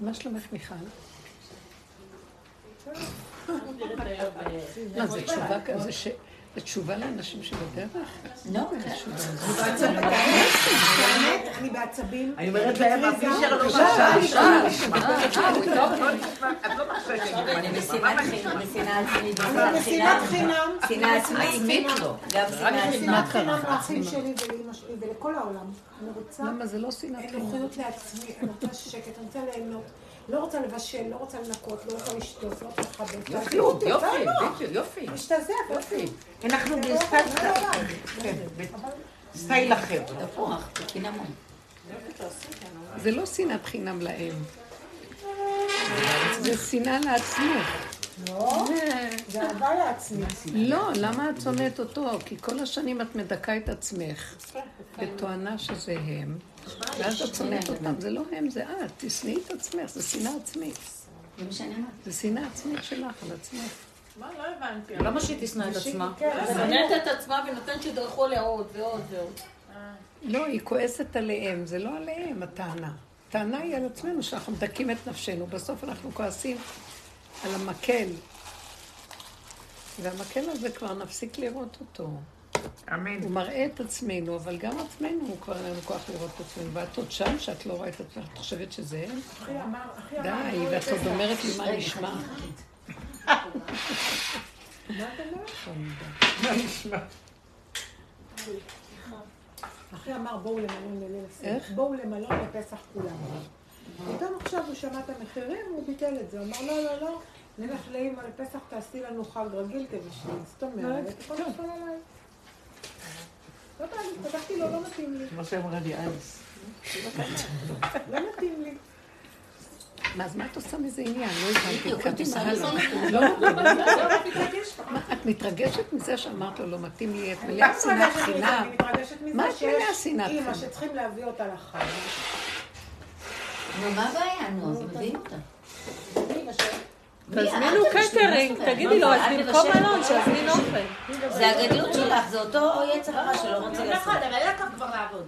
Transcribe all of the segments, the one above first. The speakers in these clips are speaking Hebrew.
מה שלומך, מיכל? מה, זה תשובה כזה ש... זה תשובה לאנשים שבדרך? לא, אני בעצבים. אני אומרת להם, הפישר לא. בשנאת חינם. שנאה עצמית. גם שנאת חינם לאחים שלי ולאמא שלי ולכל העולם. אני רוצה למה זה לא שנאת חינם? אני רוצה שקט, אני רוצה ליהנות. לא רוצה לבשל, לא רוצה לנקות, לא רוצה לשטוף, לא רוצה לכבס. יופי, יופי, יופי. משתזף, יופי. אנחנו בסטייל סטייל אחר. תפוח, בקינמון. זה לא שנאת חינם להם. זה שנאה לעצמך. לא, זה אהבה לעצמי. לא, למה את שונאת אותו? כי כל השנים את מדכאה את עצמך בתואנה שזה הם, ואז את שונאת אותם. זה לא הם, זה את. תשנאי את עצמך, זה שנאה עצמית. זה מה שאני אמרתי. זה שנאה עצמית שלך על עצמך. מה? לא הבנתי. למה שהיא תשנא את עצמה? שונאת את עצמה ונותנת שידרכו עליה עוד ועוד ועוד. לא, היא כועסת עליהם, זה לא עליהם הטענה. הטענה היא על עצמנו, שאנחנו מדכאים את נפשנו. בסוף אנחנו כועסים על המקל. והמקל הזה כבר נפסיק לראות אותו. אמן. הוא מראה את עצמנו, אבל גם עצמנו, הוא כבר אין לנו כוח לראות את עצמנו. ואת עוד שם, שאת לא רואה את עצמך, את חושבת שזה הם? אחי אמר, אחי אמר, די, בואו ואת עוד לפסח. אומרת לי מה נשמע. מה נשמע? אחי אמר בואו למלון לליל הסדר. בואו למלון לפסח כולם. פתאום עכשיו הוא שמע את המחירים, הוא ביטל את זה. הוא אמר לא, לא, לא, נלך לאמא לפסח, תעשי לנו חג רגיל אומרת, הכל נפל עליי. לא בא לי, פתחתי לו, לא מתאים לי. כמו שאמרה לי אז. לא מתאים לי. מה, אז מה את עושה מזה עניין? לא הבנתי. את. מזה מתרגשת מזה שאמרת לו, לא מתאים לי, את אני מלאה גם שנאת מתרגשת מזה, חינם. אני מתרגשת מה מזה את מלאה שיש שנאת אימא חינם? שצריכים להביא אותה לחג. נו, מה הבעיה? נו, אז מביאים אותה. תזמינו קטרינג, תגידי לו, אז במקום מלון, שיזמין אוכל. זה הגדלות שלך, זה אותו יצר הרע שלא רוצה לעשות. נכון, אבל היה כבר לעבוד.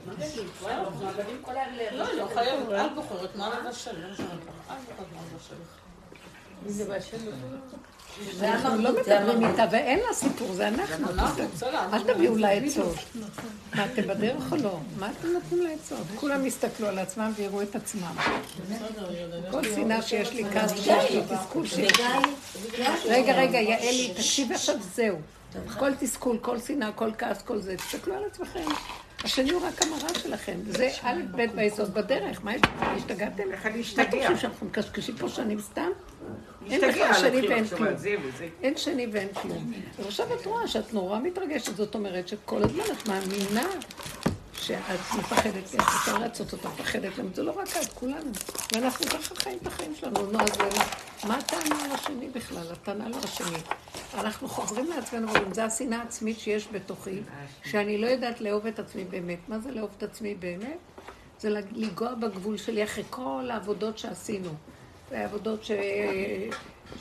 לא, לא חייבת, את בוחרת מה לבשל, לא משנה אנחנו לא מדברים איתה, ואין לה סיפור, זה אנחנו. אל תביאו לה עצות. מה, אתם בדרך או לא? מה אתם נותנים לה עצות? כולם יסתכלו על עצמם ויראו את עצמם. כל שנאה שיש לי כעס שיש לי תסכול שיש לי. רגע, רגע, יעלי, תקשיבי עכשיו, זהו. כל תסכול, כל שנאה, כל כעס, כל זה, תסתכלו על עצמכם. השני הוא רק המראה שלכם. זה א', ב' ביסוד בדרך. מה, השתגעתם? איך להשתגע? אתם חושבים שאנחנו מקשקשים פה שנים סתם? אין בכלל שני ואין כלום. אין שני ואין כלום. ועכשיו את רואה שאת נורא מתרגשת, זאת אומרת שכל הזמן את מאמינה שאת מפחדת, את רוצה לרצות אותה, מפחדת להם, זה לא רק את, כולנו. ואנחנו ככה חיים את החיים שלנו. נו, אז מה הטענה על השני בכלל? הטענה על השני. אנחנו חוזרים לעצמנו ואומרים, זו השנאה העצמית שיש בתוכי, שאני לא יודעת לאהוב את עצמי באמת. מה זה לאהוב את עצמי באמת? זה לנגוע בגבול שלי אחרי כל העבודות שעשינו. העבודות ש...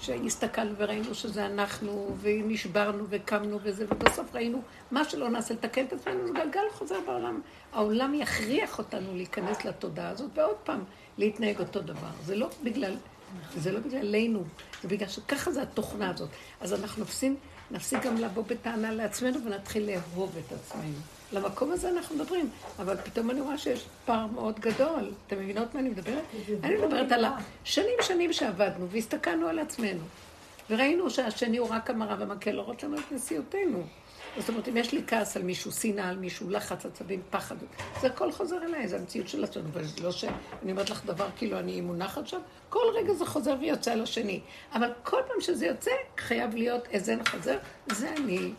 שהסתכלנו וראינו שזה אנחנו, ונשברנו וקמנו וזה, ובסוף ראינו מה שלא נעשה לתקן את עצמנו, זה גלגל חוזר בעולם. העולם יכריח אותנו להיכנס לתודעה הזאת, ועוד פעם להתנהג אותו דבר. זה לא בגלל, זה לא בגללנו, זה בגלל שככה זה התוכנה הזאת. אז אנחנו נפסיק, גם לבוא בטענה לעצמנו ונתחיל לאהוב את עצמנו. למקום הזה אנחנו מדברים, אבל פתאום אני רואה שיש פער מאוד גדול. אתם מבינות מה אני מדברת? אני מדברת על השנים שנים שעבדנו והסתכלנו על עצמנו. וראינו שהשני הוא רק המראה והמקל לא רוצה לנו את נשיאותנו. זאת אומרת, אם יש לי כעס על מישהו, שנאה על מישהו, לחץ, עצבים, פחד, זה הכל חוזר אליי, זה המציאות של עצמנו. וזה לא שאני אומרת לך דבר כאילו אני מונחת שם, כל רגע זה חוזר ויוצא על השני. אבל כל פעם שזה יוצא, חייב להיות איזה חוזר, זה אני.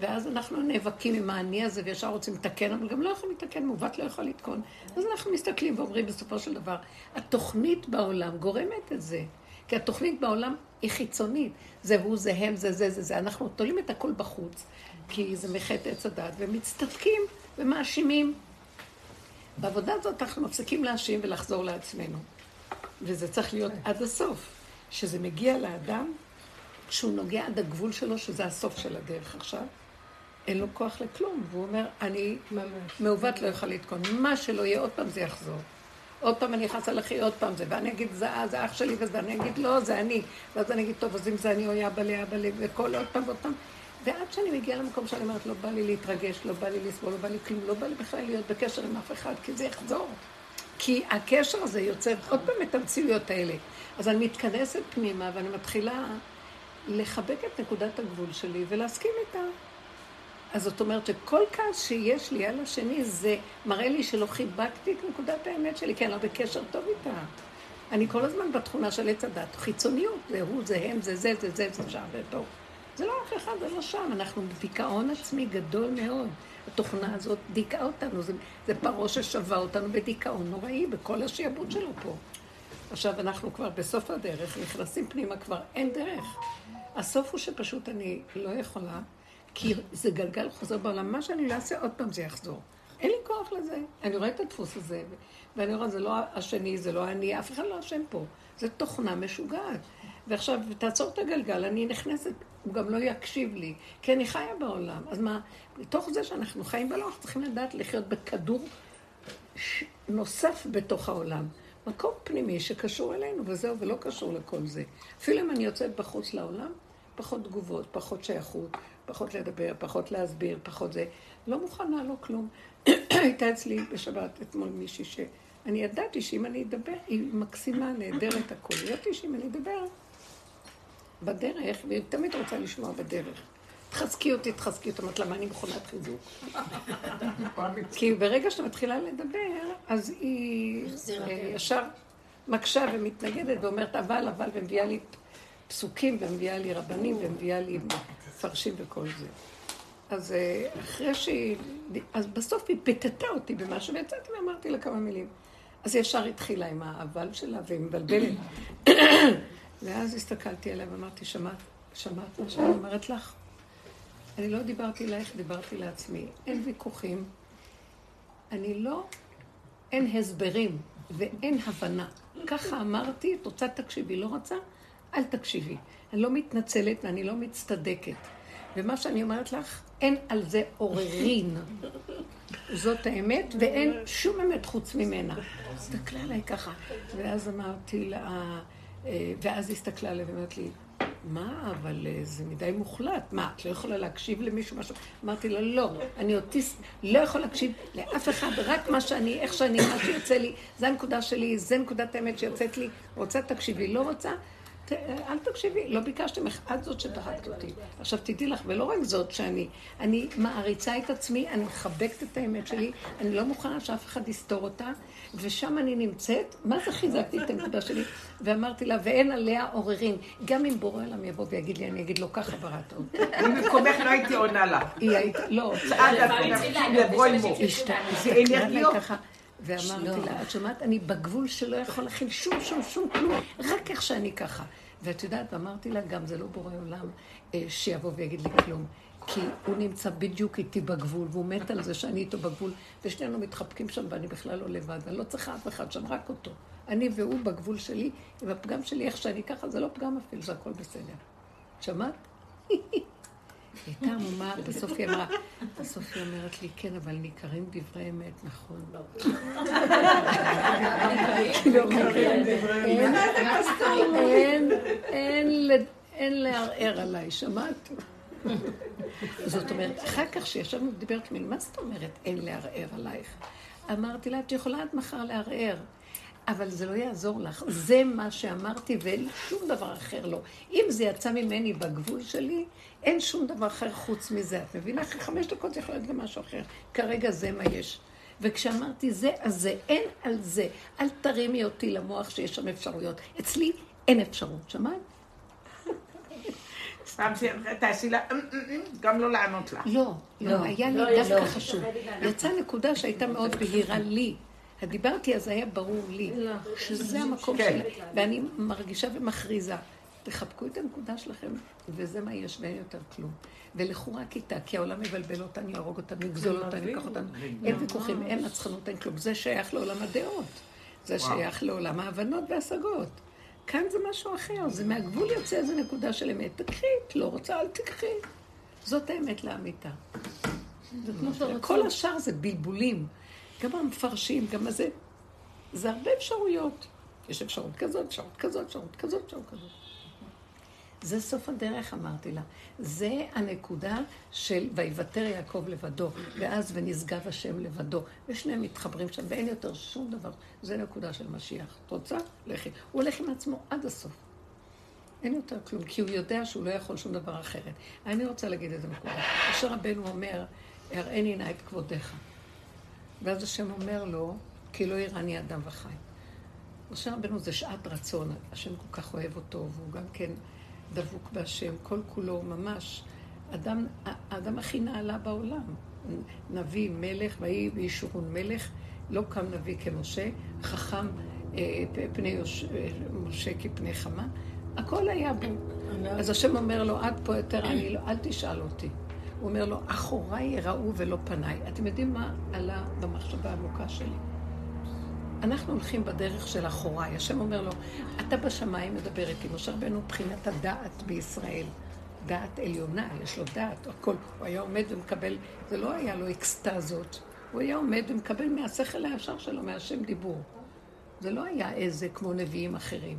ואז אנחנו נאבקים עם האני הזה וישר רוצים לתקן, אבל גם לא יכולים לתקן, מעוות לא יכול לתקון. אז אנחנו מסתכלים ואומרים בסופו של דבר, התוכנית בעולם גורמת את זה. כי התוכנית בעולם היא חיצונית. זה הוא, זה הם, זה זה, זה זה. אנחנו תולים את הכל בחוץ, כי זה מחטא עץ הדת, ומצטדקים ומאשימים. בעבודה הזאת אנחנו מפסיקים להאשים ולחזור לעצמנו. וזה צריך להיות עד הסוף. שזה מגיע לאדם, כשהוא נוגע עד הגבול שלו, שזה הסוף של הדרך עכשיו, אין לו כוח לכלום. והוא אומר, אני מעוות לא יכול לתקון. מה שלא יהיה, עוד פעם זה יחזור. עוד פעם אני אכעס על אחי, עוד פעם זה, ואני אגיד, זה, זה אח שלי וזה, אני אגיד, לא, זה אני. ואז אני אגיד, טוב, אז אם זה אני, אוי אבא לי, אבא לי, וכל עוד פעם ועוד פעם. ועד שאני מגיעה למקום שאני אומרת, לא בא לי להתרגש, לא בא לי לסבול, לא בא לי כלום, לא בא לי בכלל להיות בקשר עם אף אחד, כי זה יחזור. כי הקשר הזה יוצר עוד פעם את המציאויות האלה. אז אני מתכנסת פנימה ואני מתחילה לחבק את נקודת הגבול שלי ולהסכים איתה. אז זאת אומרת שכל כעס שיש לי על השני, זה מראה לי שלא חיבקתי את נקודת האמת שלי, כי אני לא בקשר טוב איתה. אני כל הזמן בתכונה של עץ הדת, חיצוניות, זה הוא, זה הם, זה זה, זה זה, זה שם, זה טוב. זה לא אף אחד, זה לא שם, אנחנו בדיכאון עצמי גדול מאוד. התוכנה הזאת דיכאה אותנו, זה, זה פרעה ששבה אותנו בדיכאון נוראי, בכל השעבוד שלו פה. עכשיו אנחנו כבר בסוף הדרך, נכנסים פנימה, כבר אין דרך. הסוף הוא שפשוט אני לא יכולה, כי זה גלגל חוזר בעולם. מה שאני לא אעשה, עוד פעם זה יחזור. אין לי כוח לזה. אני רואה את הדפוס הזה, ואני רואה, זה לא השני, זה לא אני, אף אחד לא אשם פה. זו תוכנה משוגעת. ועכשיו, תעצור את הגלגל, אני נכנסת, הוא גם לא יקשיב לי, כי אני חיה בעולם. אז מה, מתוך זה שאנחנו חיים בעולם, אנחנו צריכים לדעת לחיות בכדור. נוסף בתוך העולם. מקום פנימי שקשור אלינו, וזהו, ולא קשור לכל זה. אפילו אם אני יוצאת בחוץ לעולם, פחות תגובות, פחות שייכות, פחות לדבר, פחות להסביר, פחות זה. לא מוכנה, לא כלום. הייתה אצלי בשבת אתמול מישהי שאני ידעתי שאם אני אדבר, היא מקסימה, נהדרת הכול. ידעתי שאם אני אדבר בדרך, והיא תמיד רוצה לשמוע בדרך. תחזקי אותי, תחזקי אותי. אמרת לה, מה אני מכונת חיזוק? כי ברגע שאתה מתחילה לדבר, אז היא אה, ישר מקשה ומתנגדת ואומרת אבל, אבל, ומביאה לי פסוקים, ומביאה לי רבנים, ומביאה לי מפרשים וכל זה. אז אה, אחרי שהיא... אז בסוף היא פיתתה אותי במשהו, ויצאתי ואמרתי לה כמה מילים. אז ישר התחילה עם האבל שלה, והיא מבלבלת. ואז הסתכלתי עליה ואמרתי, שמעת, שמעת מה שאני אומרת לך? אני לא דיברתי אלייך, דיברתי לעצמי. אין ויכוחים. אני לא... אין הסברים ואין הבנה. ככה אמרתי, את רוצה תקשיבי, לא רוצה? אל תקשיבי. אני לא מתנצלת ואני לא מצטדקת. ומה שאני אומרת לך, אין על זה עוררין. זאת האמת, ואין שום אמת חוץ ממנה. הסתכלה עליי ככה. ואז אמרתי לה, אה, ואז הסתכלה עליי ואומרת לי, מה, אבל אה, זה מדי מוחלט. מה, את לא יכולה להקשיב למישהו משהו? אמרתי לה, לא, אני אוטיסט, לא יכול להקשיב לאף אחד, רק מה שאני, איך שאני, מה שיוצא לי, זה הנקודה שלי, זה נקודת האמת שיוצאת לי. רוצה תקשיבי, לא רוצה, אל תקשיבי, לא ביקשתי ממך, את זאת שדחקת אותי. עכשיו תדעי לך, ולא רק זאת שאני, אני מעריצה את עצמי, אני מחבקת את האמת שלי, אני לא מוכנה שאף אחד יסתור אותה, ושם אני נמצאת, מה זה חיזקתי את הנקודה שלי? ואמרתי לה, ואין עליה עוררין. גם אם בורא עולם יבוא ויגיד לי, אני אגיד לו, ככה בראת אותי. אני במקומך לא הייתי עונה לה. היא הייתה, לא, לבוא עמו. זה אנרגיות. ואמרתי לה, את שומעת, אני בגבול שלא יכול להכין שום, שום, שום כלום, רק איך שאני ככה. ואת יודעת, ואמרתי לה, גם זה לא בורא עולם אה, שיבוא ויגיד לי כלום. כי הוא נמצא בדיוק איתי בגבול, והוא מת על זה שאני איתו בגבול, ושנינו מתחבקים שם, ואני בכלל לא לבד, ואני לא צריכה אף אחד שם, רק אותו. אני והוא בגבול שלי, עם הפגם שלי, איך שאני ככה, זה לא פגם אפילו, זה הכל בסדר. שמעת? הייתה עמומה, בסוף היא אמרה, בסוף היא אומרת לי, כן, אבל ניכרים דברי אמת, נכון. אין לערער עליי, שמעת? זאת אומרת, אחר כך שישבנו ודיברת ממני, מה זאת אומרת אין לערער עלייך? אמרתי לה, את יכולה עד מחר לערער. אבל זה לא יעזור לך. זה מה שאמרתי ואין שום דבר אחר לא. אם זה יצא ממני בגבול שלי, אין שום דבר אחר חוץ מזה. את מבינה? אחרי חמש דקות יכול להיות גם משהו אחר. כרגע זה מה יש. וכשאמרתי זה, אז זה, אין על זה. אל תרימי אותי למוח שיש שם אפשרויות. אצלי אין אפשרות, שמעת? פעם תעשי לה, אמ, אמ, אמ, גם לא לענות לה. לא, לא, היה לי דווקא חשוב. יצאה נקודה שהייתה מאוד בהירה לי. דיברתי, אז היה ברור לי שזה המקום כן. שלי. ואני מרגישה ומכריזה. תחבקו את הנקודה שלכם, וזה מה יש, ואין יותר כלום. ולכו רק איתה, כי העולם מבלבל אותנו, יהרוג אותנו, יגזול אותנו, ייקח אותנו. אין ויכוחים, אין נצחנות, אין כלום. זה שייך לעולם הדעות. זה שייך לעולם ההבנות וההשגות. כאן זה משהו אחר, זה מהגבול יוצא איזה נקודה של אמת. תקחי, את לא רוצה, אל תקחי. זאת האמת לאמיתה. כל השאר זה בלבולים. גם המפרשים, גם הזה. זה הרבה אפשרויות. יש אפשרות כזאת, אפשרות כזאת, אפשרות כזאת, אפשרות כזאת. זה סוף הדרך, אמרתי לה. זה הנקודה של ויוותר יעקב לבדו, ואז ונשגב השם לבדו. ושניהם מתחברים שם, ואין יותר שום דבר. זה נקודה של משיח. את רוצה? לכי. הוא הולך עם עצמו עד הסוף. אין יותר כלום, כי הוא יודע שהוא לא יכול שום דבר אחרת. אני רוצה להגיד איזה נקודה. אשר רבנו אומר, הראני נא את כבודיך. ואז השם אומר לו, כי לא יראני אדם וחי. משה רבנו זה שעת רצון, השם כל כך אוהב אותו, והוא גם כן דבוק בהשם, כל כולו ממש. אדם, האדם הכי נעלה בעולם. נביא, מלך, ויהי בישורון מלך, לא קם נביא כמשה, חכם אה, פני יוש, אה, משה כפני חמה, הכל היה בו. אז השם אומר לו, עד פה יותר אני לא, אל תשאל אותי. הוא אומר לו, אחוריי יראו ולא פניי. אתם יודעים מה עלה במחשבה העמוקה שלי? אנחנו הולכים בדרך של אחוריי. השם אומר לו, אתה בשמיים מדבר איתי. משה רבנו מבחינת הדעת בישראל. דעת עליונה, יש לו דעת, הכל. הוא היה עומד ומקבל, זה לא היה לו אקסטזות. הוא היה עומד ומקבל מהשכל הישר שלו, מהשם דיבור. זה לא היה איזה כמו נביאים אחרים.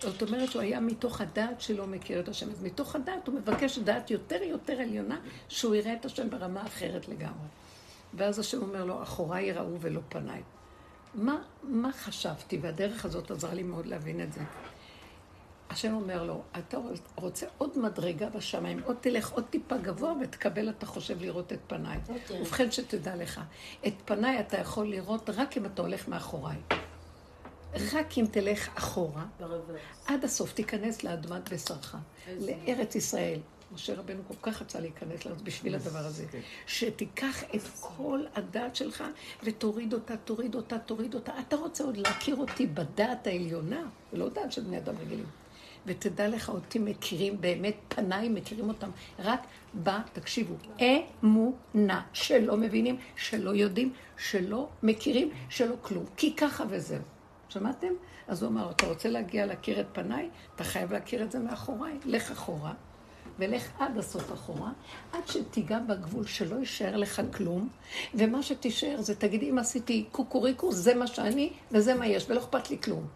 זאת אומרת שהוא היה מתוך הדעת שלו מכיר את השם. אז מתוך הדעת הוא מבקש דעת יותר יותר עליונה, שהוא יראה את השם ברמה אחרת לגמרי. ואז השם אומר לו, אחוריי יראו ולא פניי. מה, מה חשבתי? והדרך הזאת עזרה לי מאוד להבין את זה. השם אומר לו, אתה רוצה עוד מדרגה בשמיים, עוד תלך עוד טיפה גבוה ותקבל, אתה חושב, לראות את פניי. אוקיי. ובכן שתדע לך, את פניי אתה יכול לראות רק אם אתה הולך מאחוריי. רק אם תלך אחורה, עד הסוף תיכנס לאדמת בשרך, לארץ ישראל. משה רבנו כל כך רצה להיכנס לארץ בשביל הדבר הזה. כן. שתיקח את כל הדת שלך ותוריד אותה, תוריד אותה, תוריד אותה. אתה רוצה עוד להכיר אותי בדעת העליונה, ולא דעת של בני אדם רגילים. ותדע לך, אותי מכירים באמת, פניי מכירים אותם. רק בה, תקשיבו, אמונה, שלא מבינים, שלא יודעים, שלא מכירים, שלא כלום. כי ככה וזהו. שמעתם? אז הוא אמר, אתה רוצה להגיע להכיר את פניי? אתה חייב להכיר את זה מאחוריי. לך אחורה, ולך עד הסוף אחורה, עד שתיגע בגבול שלא יישאר לך כלום, ומה שתישאר זה תגיד, אם עשיתי קוקוריקו, זה מה שאני, וזה מה יש, ולא אכפת לי כלום.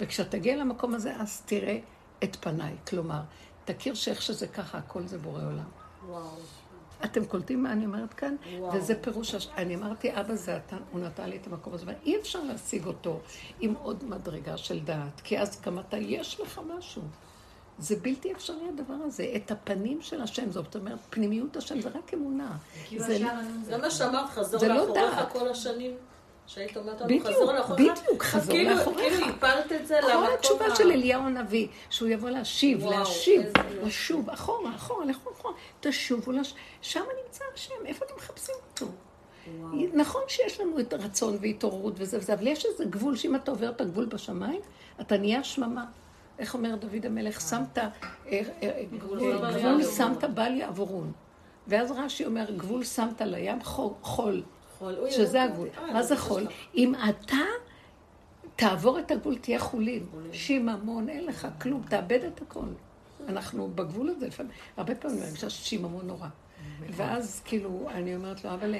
וכשתגיע למקום הזה, אז תראה את פניי. כלומר, תכיר שאיך שזה ככה, הכל זה בורא עולם. וואו. אתם קולטים מה אני אומרת כאן? וואו. וזה פירוש, הש... אני אמרתי, אבא זה אתה, הוא נתן לי את המקום הזה, ואי אפשר להשיג אותו עם עוד מדרגה של דעת, כי אז גם אתה, יש לך משהו. זה בלתי אפשרי הדבר הזה. את הפנים של השם, זאת אומרת, פנימיות השם זה רק אמונה. זה לא- מה שאמרת, חזור לא לאחוריך כל השנים. שהיית אומרת לנו, חזור לאחוריך. בדיוק, חזור כאילו- לאחוריך. כאילו הפלת את זה למקום ה... כל התשובה של אליהו הנביא, שהוא יבוא להשיב, להשיב, לשוב, אחורה, אחורה, לכו אחורה, תשובו, שם נמצא השם, איפה אתם מחפשים אותו? נכון שיש לנו את הרצון והתעוררות וזה וזה, אבל יש איזה גבול שאם אתה עובר את הגבול בשמיים, אתה נהיה שממה. איך אומר דוד המלך? שמת, אה, אה, גבול שמת בל יעבורון. ואז רש"י אומר, גבול שמת לים חול, שזה הגבול. מה זה חול? אם אתה תעבור את הגבול, תהיה חולין. שיממון, אין לך כלום, תאבד את הכל. אנחנו בגבול הזה, לפעמים, הרבה פעמים אני חושבת שיממון נורא. ואז כאילו, אני אומרת לו, אבל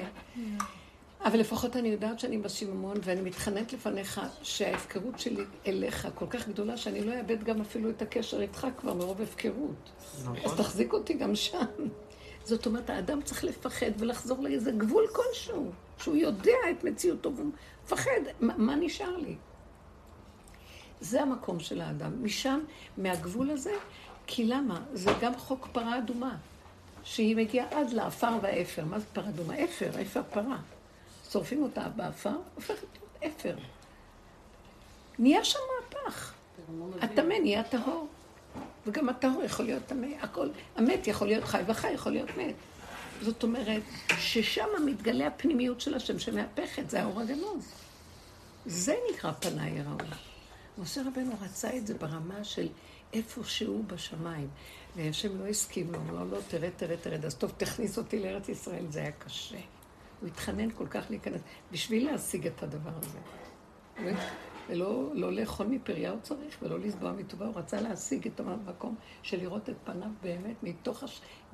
אבל לפחות אני יודעת שאני בשיממון, ואני מתחננת לפניך שההפקרות שלי אליך כל כך גדולה, שאני לא אאבד גם אפילו את הקשר איתך כבר מרוב הפקרות. נכון. אז תחזיק אותי גם שם. זאת אומרת, האדם צריך לפחד ולחזור לאיזה גבול כלשהו, שהוא יודע את מציאותו והוא מפחד. מה, מה נשאר לי? זה המקום של האדם. משם, מהגבול הזה, כי למה? זה גם חוק פרה אדומה, שהיא מגיעה עד לעפר והאפר. מה זה פרה אדומה? אפר, אפר פרה. שורפים אותה באפר, הופכת להיות אפר. נהיה שם מהפך. הטמא נהיה טהור. וגם הטהור יכול להיות טמא, הכל. המת יכול להיות חי והחי יכול להיות מת. זאת אומרת, ששם מתגלה הפנימיות של השם שמהפכת, זה האור הגנוז. זה נקרא פניי יראו. משה רבנו רצה את זה ברמה של איפה שהוא בשמיים. והשם לא הסכים לו, אמר לו, לא, תרד, תרד, תרד. אז טוב, תכניס אותי לארץ ישראל, זה היה קשה. הוא התחנן כל כך להיכנס, בשביל להשיג את הדבר הזה. ולא לא לאכול מפריה הוא צריך, ולא לסבוע מטובה, הוא רצה להשיג את המקום של לראות את פניו באמת, מתוך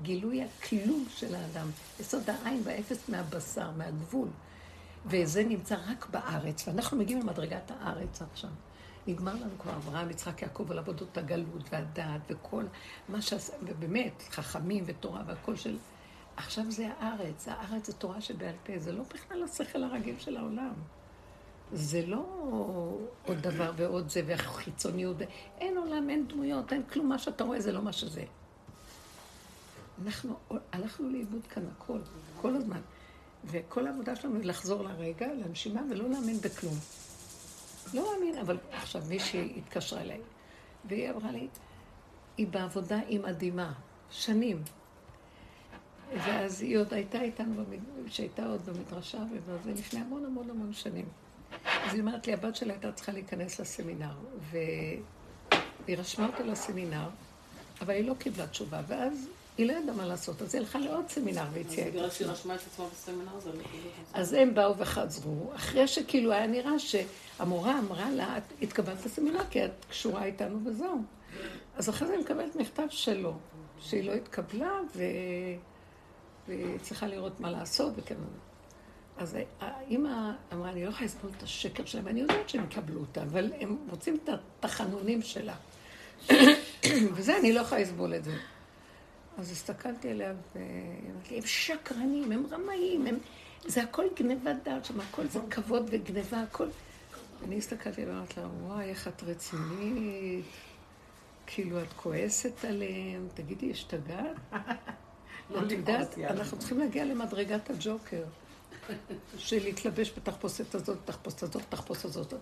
גילוי הכלום של האדם, יסוד העין והאפס מהבשר, מהגבול. וזה נמצא רק בארץ, ואנחנו מגיעים למדרגת הארץ עכשיו. נגמר לנו כבר אברהם, יצחק, יעקב, על עבודות הגלות והדעת וכל מה שעשה, ובאמת, חכמים ותורה והכל של... עכשיו זה הארץ, הארץ זה תורה שבעל פה, זה לא בכלל השכל הרגיל של העולם. זה לא עוד דבר ועוד זה והחיצוניות, אין עולם, אין דמויות, אין כלום, מה שאתה רואה זה לא מה שזה. אנחנו הלכנו לאיבוד כאן הכל, כל הזמן. וכל העבודה שלנו היא לחזור לרגע, לנשימה, ולא להאמין בכלום. לא להאמין, אבל עכשיו מישהי התקשרה אליי, והיא אמרה לי, היא בעבודה עם מדהימה, שנים. ואז היא עוד הייתה איתנו, שהייתה עוד במדרשה, וזה לפני המון המון המון שנים. אז היא אומרת לי, הבת שלה הייתה צריכה להיכנס לסמינר, והיא רשמה אותה לסמינר, אבל היא לא קיבלה תשובה, ואז היא לא ידעה מה לעשות, אז היא הלכה לעוד סמינר והציעה את בגלל שהיא רשמה את עצמה בסמינר, זה לא אז הם באו וחזרו, אחרי שכאילו היה נראה שהמורה אמרה לה, את התקבלת לסמינר כי את קשורה איתנו וזהו. אז אחרי זה היא מקבלת מכתב שלו, שהיא לא התקבלה. והיא צריכה לראות מה לעשות וכן. אז האימא אמרה, אני לא יכולה לסבול את השקר שלהם, אני יודעת שהם יקבלו אותה, אבל הם רוצים את התחנונים שלה. וזה, אני לא יכולה לסבול את זה. אז הסתכלתי עליה ואמרתי, הם שקרנים, הם רמאים, הם... זה הכל גניבת דעת שם, הכל זה כבוד וגניבה, הכל... אני הסתכלתי עליה ואמרתי לה, וואי, איך את רצינית, כאילו את כועסת עליהם, תגידי, השתגעת? לא את יודעת, אנחנו צריכים להגיע למדרגת הג'וקר. של להתלבש בתחפושת הזאת, תחפושת הזאת, תחפושת הזאת.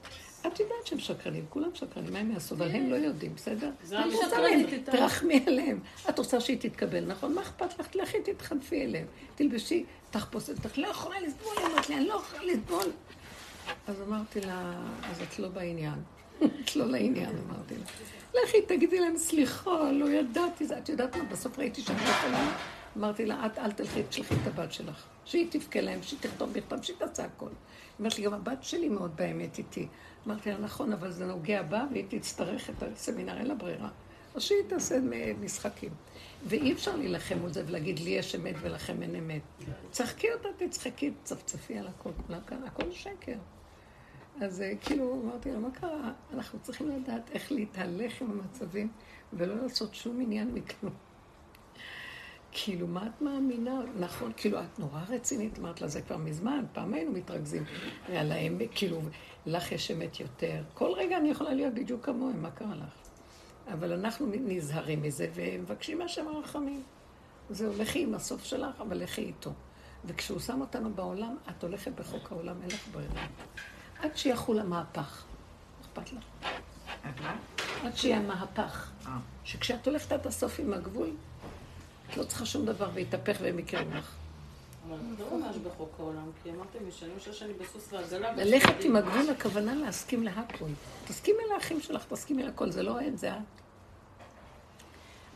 את יודעת שהם שקרנים, כולם שקרנים, מה הם יעשו? אבל הם לא יודעים, בסדר? תרחמי עליהם. את רוצה שהיא תתקבל, נכון? מה אכפת לך? לכי תתחנפי אליהם. תלבשי תחפושת, את לא יכולה לסבול, אמרתי לי, אני לא יכולה לסבול. אז אמרתי לה, אז את לא בעניין. את לא לעניין, אמרתי לה. לכי, תגידי להם, סליחה, לא ידעתי זה. את יודעת מה? בסוף ראיתי שאני לא יכולה. אמרתי לה, את אל תלכי, תשלחי את הבת שלך. שהיא תבכה להם, שהיא תכתוב מכתב, שהיא תעשה הכל. לי, גם הבת שלי מאוד באמת איתי. אמרתי לה, נכון, אבל זה נוגע בה, והיא תצטרך את הסמינר, אין לה ברירה. אז שהיא תעשה משחקים. ואי אפשר להילחם מול זה ולהגיד, לי יש אמת ולכם אין אמת. צחקי אותה, תצחקי, צפצפי על הכל, הכל שקר. אז אה, כאילו, אמרתי לה, מה קרה? אנחנו צריכים לדעת איך להתהלך עם המצבים ולא לעשות שום עניין מכלום. כאילו, מה את מאמינה? נכון, כאילו, את נורא רצינית, אמרת לה, זה כבר מזמן, פעם היינו מתרכזים על האמת, כאילו, לך יש אמת יותר. כל רגע אני יכולה להיות בדיוק כמוהם, מה קרה לך? אבל אנחנו נזהרים מזה ומבקשים מהשם הרחמים. זהו, לכי עם הסוף שלך, אבל לכי איתו. וכשהוא שם אותנו בעולם, את הולכת בחוק העולם, אין לך ברירה. עד שיחול המהפך. אכפת לך? עד שיהיה המהפך. אה. שכשאת הולכת עד הסוף עם הגבול, את לא צריכה שום דבר, ויתהפך והם יקרים לך. אבל לא ממש בחוק העולם, כי אמרתם שאני חושבת שאני בסוס ועגלה. ללכת עם הגבול, הכוונה להסכים להכל. תסכימי לאחים שלך, תסכימי לכל, זה לא אין, זה את.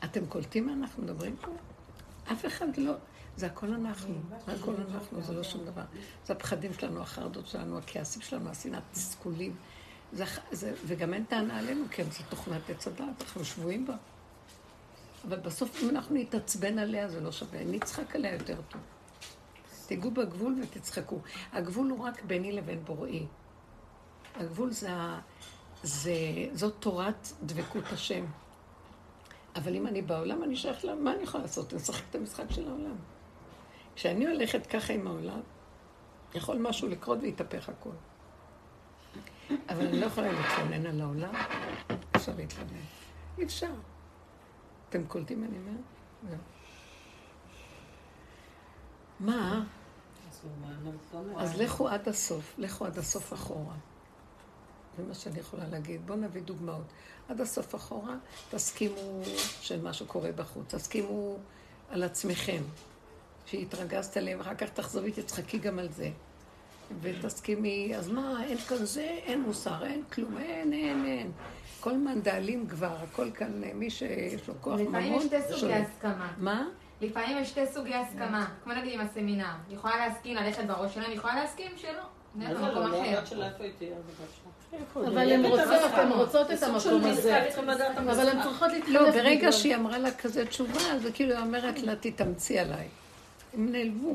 אתם קולטים מה אנחנו מדברים פה? אף אחד לא... זה הכל אנחנו, זה הכל אנחנו, זה לא שום דבר. זה הפחדים שלנו, החרדות שלנו, הכעסים שלנו, השנאת תסכולים. וגם אין טענה עלינו, כן, זו תוכנת עץ הדת, אנחנו שבויים בה. אבל בסוף אם אנחנו נתעצבן עליה זה לא שווה, נצחק עליה יותר טוב. תיגעו בגבול ותצחקו. הגבול הוא רק ביני לבין בוראי. הגבול זה, זה, זאת תורת דבקות השם. אבל אם אני בעולם, אני שייך לה, מה אני יכולה לעשות? אני אשחק את המשחק של העולם. כשאני הולכת ככה עם העולם, יכול משהו לקרות ויתהפך הכול. אבל אני לא יכולה להתלונן על העולם, אפשר להתלונן. אי אפשר. אתם קולטים מה אני אומרת? מה? אז לכו עד הסוף, לכו עד הסוף אחורה. זה מה שאני יכולה להגיד. בואו נביא דוגמאות. עד הסוף אחורה, תסכימו של מה שקורה בחוץ. תסכימו על עצמכם, שהתרגזת עליהם, אחר כך תחזרי, תצחקי גם על זה. ותסכימי, אז מה, אין כאן זה, אין מוסר, אין כלום, אין, אין, אין. כל מנדלים כבר, הכל כאן, מי שיש לו כוח ממון. לפעמים יש שתי סוגי הסכמה. מה? לפעמים יש שתי סוגי הסכמה, כמו נגיד עם הסמינר. היא יכולה להסכים ללכת בראש שלהם, היא יכולה להסכים שלא. אבל הן רוצות, הן רוצות את המקום הזה. אבל הן צריכות להתחלף. לא, ברגע שהיא אמרה לה כזה תשובה, זה כאילו היא אומרת לה, תתאמצי עליי. הם נעלבו.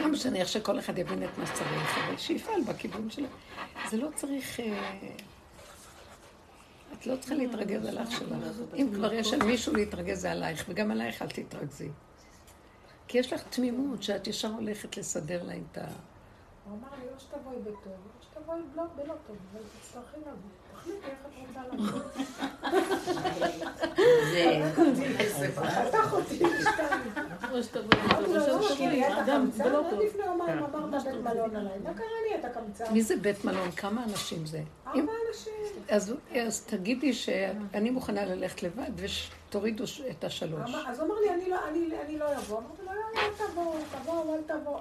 לא משנה איך שכל אחד יבין את מה שצריך, אבל שיפעל בכיוון שלו. זה לא צריך... אה, את לא צריכה להתרגז על אח שלך. אם כבר יש על מישהו להתרגז זה עלייך, וגם עלייך אל תתרגזי. כי יש לך תמימות שאת ישר הולכת לסדר לה את ה... הוא אמר לי, או שתבואי בטוב, או שתבואי בלא טוב, אבל תצטרכי לבוא. תחליטי איך את רוצה לבוא. זה... חתך אותי לשתיים. אמרתי לו, לא, כי נהיית קמצן, עד לפני יומיים אמרת בית מלון עליי. מה קרה לי, אתה קמצן? מי זה בית מלון? כמה אנשים זה? ארבע אנשים. אז, תגידי שאני מוכנה ללכת לבד ותורידו את השלוש. אז הוא אמר לי, אני לא- אני אני לא אבוא. אמרתי לו, לא, אל תבוא, תבוא, אל תבוא.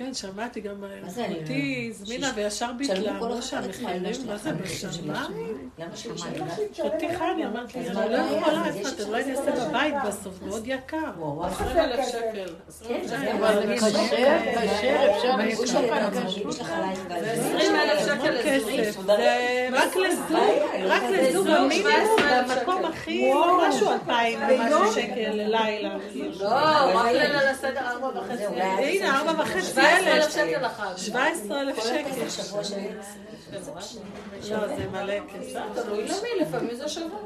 לא אני. כן, שמעתי גם זה, אני אותי לא- הזמינה וישר ביטלה, אמרו שהמחירים, מה? זה בשמיים? חצי חני, אמרתי לי, אז אני לא? יכולה, לא יודעים עשרה לעשות בבית. בסוף, מאוד יקר. וואו, וואו. 20,000 שקל. כן, זה אבל אני כשר, כשר, אפשר לך עלייך גל. 20,000 שקל זה רק לזוג, רק לזוג לזוג, המינימום, 17,000 במקום. הכי, לא משהו 2,000 ומשהו שקל ללילה. כאילו. לא, רק. זה אולי- הנה, ארבע וחצי 17,000 אלף. שקל לחג. 17,000 כל שקל. הכסף שבוע שלי. לא, זה מלא כסף. תלוי למי, לפעמים זה שווה.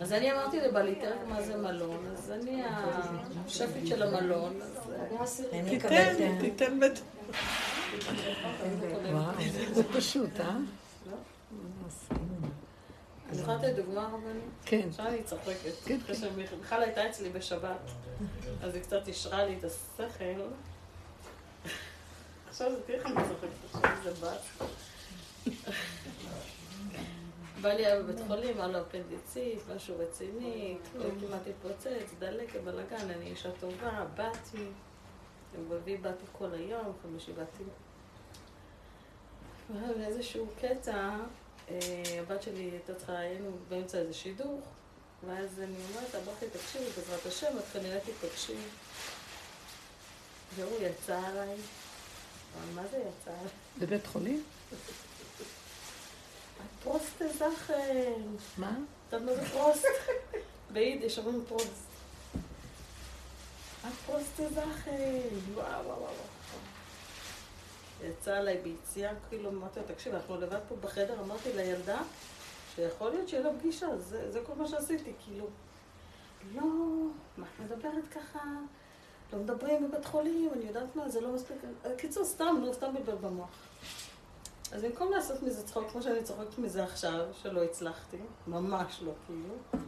אז אני אמרתי לבליטר מה זה מלון, אז אני השפית של המלון, אני תיתן, את תיתן בית... וואו, זה פשוט, אה? זכרת את דוגמה רבנית? כן. עכשיו אני צוחקת. כן, אחרי שמיכל הייתה אצלי בשבת, אז היא קצת אישרה לי את השכל. עכשיו זה תראי איך אני צוחקת, עכשיו זה בת. בא לי היה בבית חולים, היה לו אפנדיצית, משהו רציני, כמעט התפוצץ, דלקת, בלאגן, אני אישה טובה, באתי. יום רביעי באתי כל היום, חמישי באתי. והיה באיזשהו קטע, הבת שלי הייתה צריכה, היינו באמצע איזה שידוך, ואז אני אומרת ברכי, תקשיבי, בעזרת השם, את כנראה תיפגשי. והוא יצא עליי. מה זה יצא עליי? בבית חולים? פראסטע זאכן. מה? את יודעת מה זה פראסט? ביידיש אומרים פראסט. הפראסטע זאכן. וואו, וואו, וואו. יצא עליי ביציאה, כאילו, אמרתי לה, תקשיב, אנחנו לבד פה בחדר, אמרתי לילדה, שיכול להיות שיהיה לה פגישה, זה, זה כל מה שעשיתי, כאילו, לא, מה את מדברת ככה? לא מדברים בבית חולים, אני יודעת מה, זה לא מספיק. קיצור, סתם, לא סתם בלבל במוח. אז במקום לעשות מזה צחוק, כמו שאני צוחקת מזה עכשיו, שלא הצלחתי, ממש לא כאילו,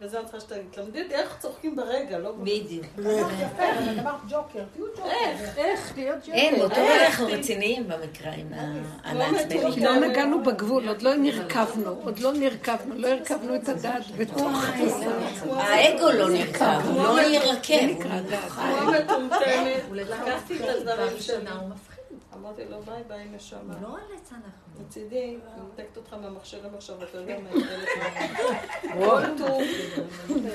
וזה אני צריכה שתגיד, תלמדי אותי איך צוחקים ברגע, לא... בדיוק. אמרת ג'וקר, תהיו ג'וקר. איך, איך להיות ג'וקר? אין, באותו? רגע אנחנו רציניים במקרה עם המעצבנים. לא נגענו בגבול, עוד לא נרכבנו, עוד לא נרכבנו, לא הרכבנו את הדעת בתוך האגו לא נרקב, הוא לא ירקב. נקרא דעת. כמו מטומטמת, לקחתי את הדברים. הוא מפחיד. אמרתי לו, ביי ביי נשמה. לא על עץ אנחנו. מצידי, אני מנתקת אותך מהמכשירים עכשיו, אתה יודע מה כל טוב,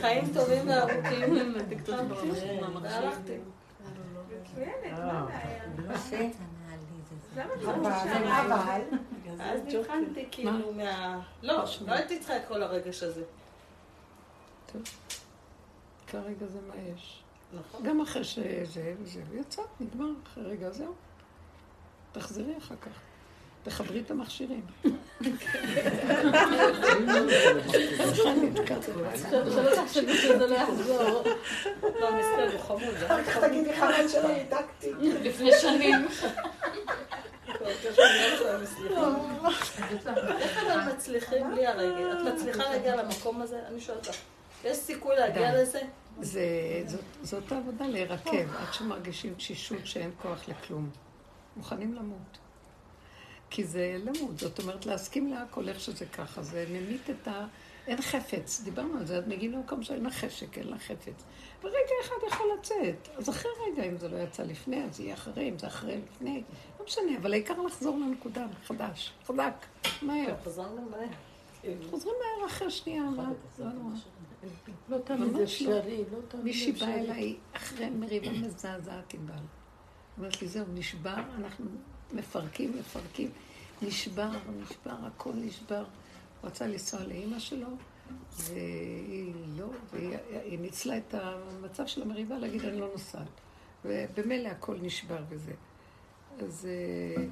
חיים טובים וארוכים, והלכתי. אבל, אז נבחנתי כאילו מה... לא, לא הייתי צריכה את כל הרגש הזה. כרגע זה מה יש. נכון. גם אחרי שזה, זה יצא, נגמר, אחרי רגע זהו. תחזרי אחר כך. תחברי את המכשירים. סליחה, נתקעתי. שלא תחשבי שזה לא יחזור. לא, מסתכל, הוא חמוד. זה אחר כך תגידי חבל שלא ניתקתי. לפני שנים. איך אבל מצליחים בלי הרגל? את מצליחה להגיע למקום הזה? אני שואלת אותך. יש סיכוי להגיע. לזה? זה, זאת, זאת העבודה להירקב, עד שמרגישים תשישות שאין כוח לכלום. מוכנים למות. כי זה למות, זאת אומרת להסכים להכל איך שזה ככה, זה ממית את ה... אין חפץ, דיברנו על זה, את מגיעים למקום שאין לך חשק, אין לך חפץ. ורגע אחד יכול לצאת, אז אחרי רגע, אם זה לא יצא לפני, אז יהיה אחרי, אם זה אחרי לפני, לא משנה, אבל העיקר לחזור לנקודה, חדש, חזק, מהר. חזרנו מהר. חוזרים מהר אחרי שנייה, מה? לא נורא. לא תמיד אפשרי, לא תמיד מישהי באה אפשרי. אליי אחרי מריבה מזעזעת עם בעל. אומרת לי, זהו, נשבר, אנחנו מפרקים, מפרקים. נשבר, נשבר, הכל נשבר. הוא רצה לנסוע לאימא שלו, והיא לא, והיא ניצלה את המצב של המריבה להגיד, אני לא נוסעת. ובמילא הכל נשבר וזה. אז אה,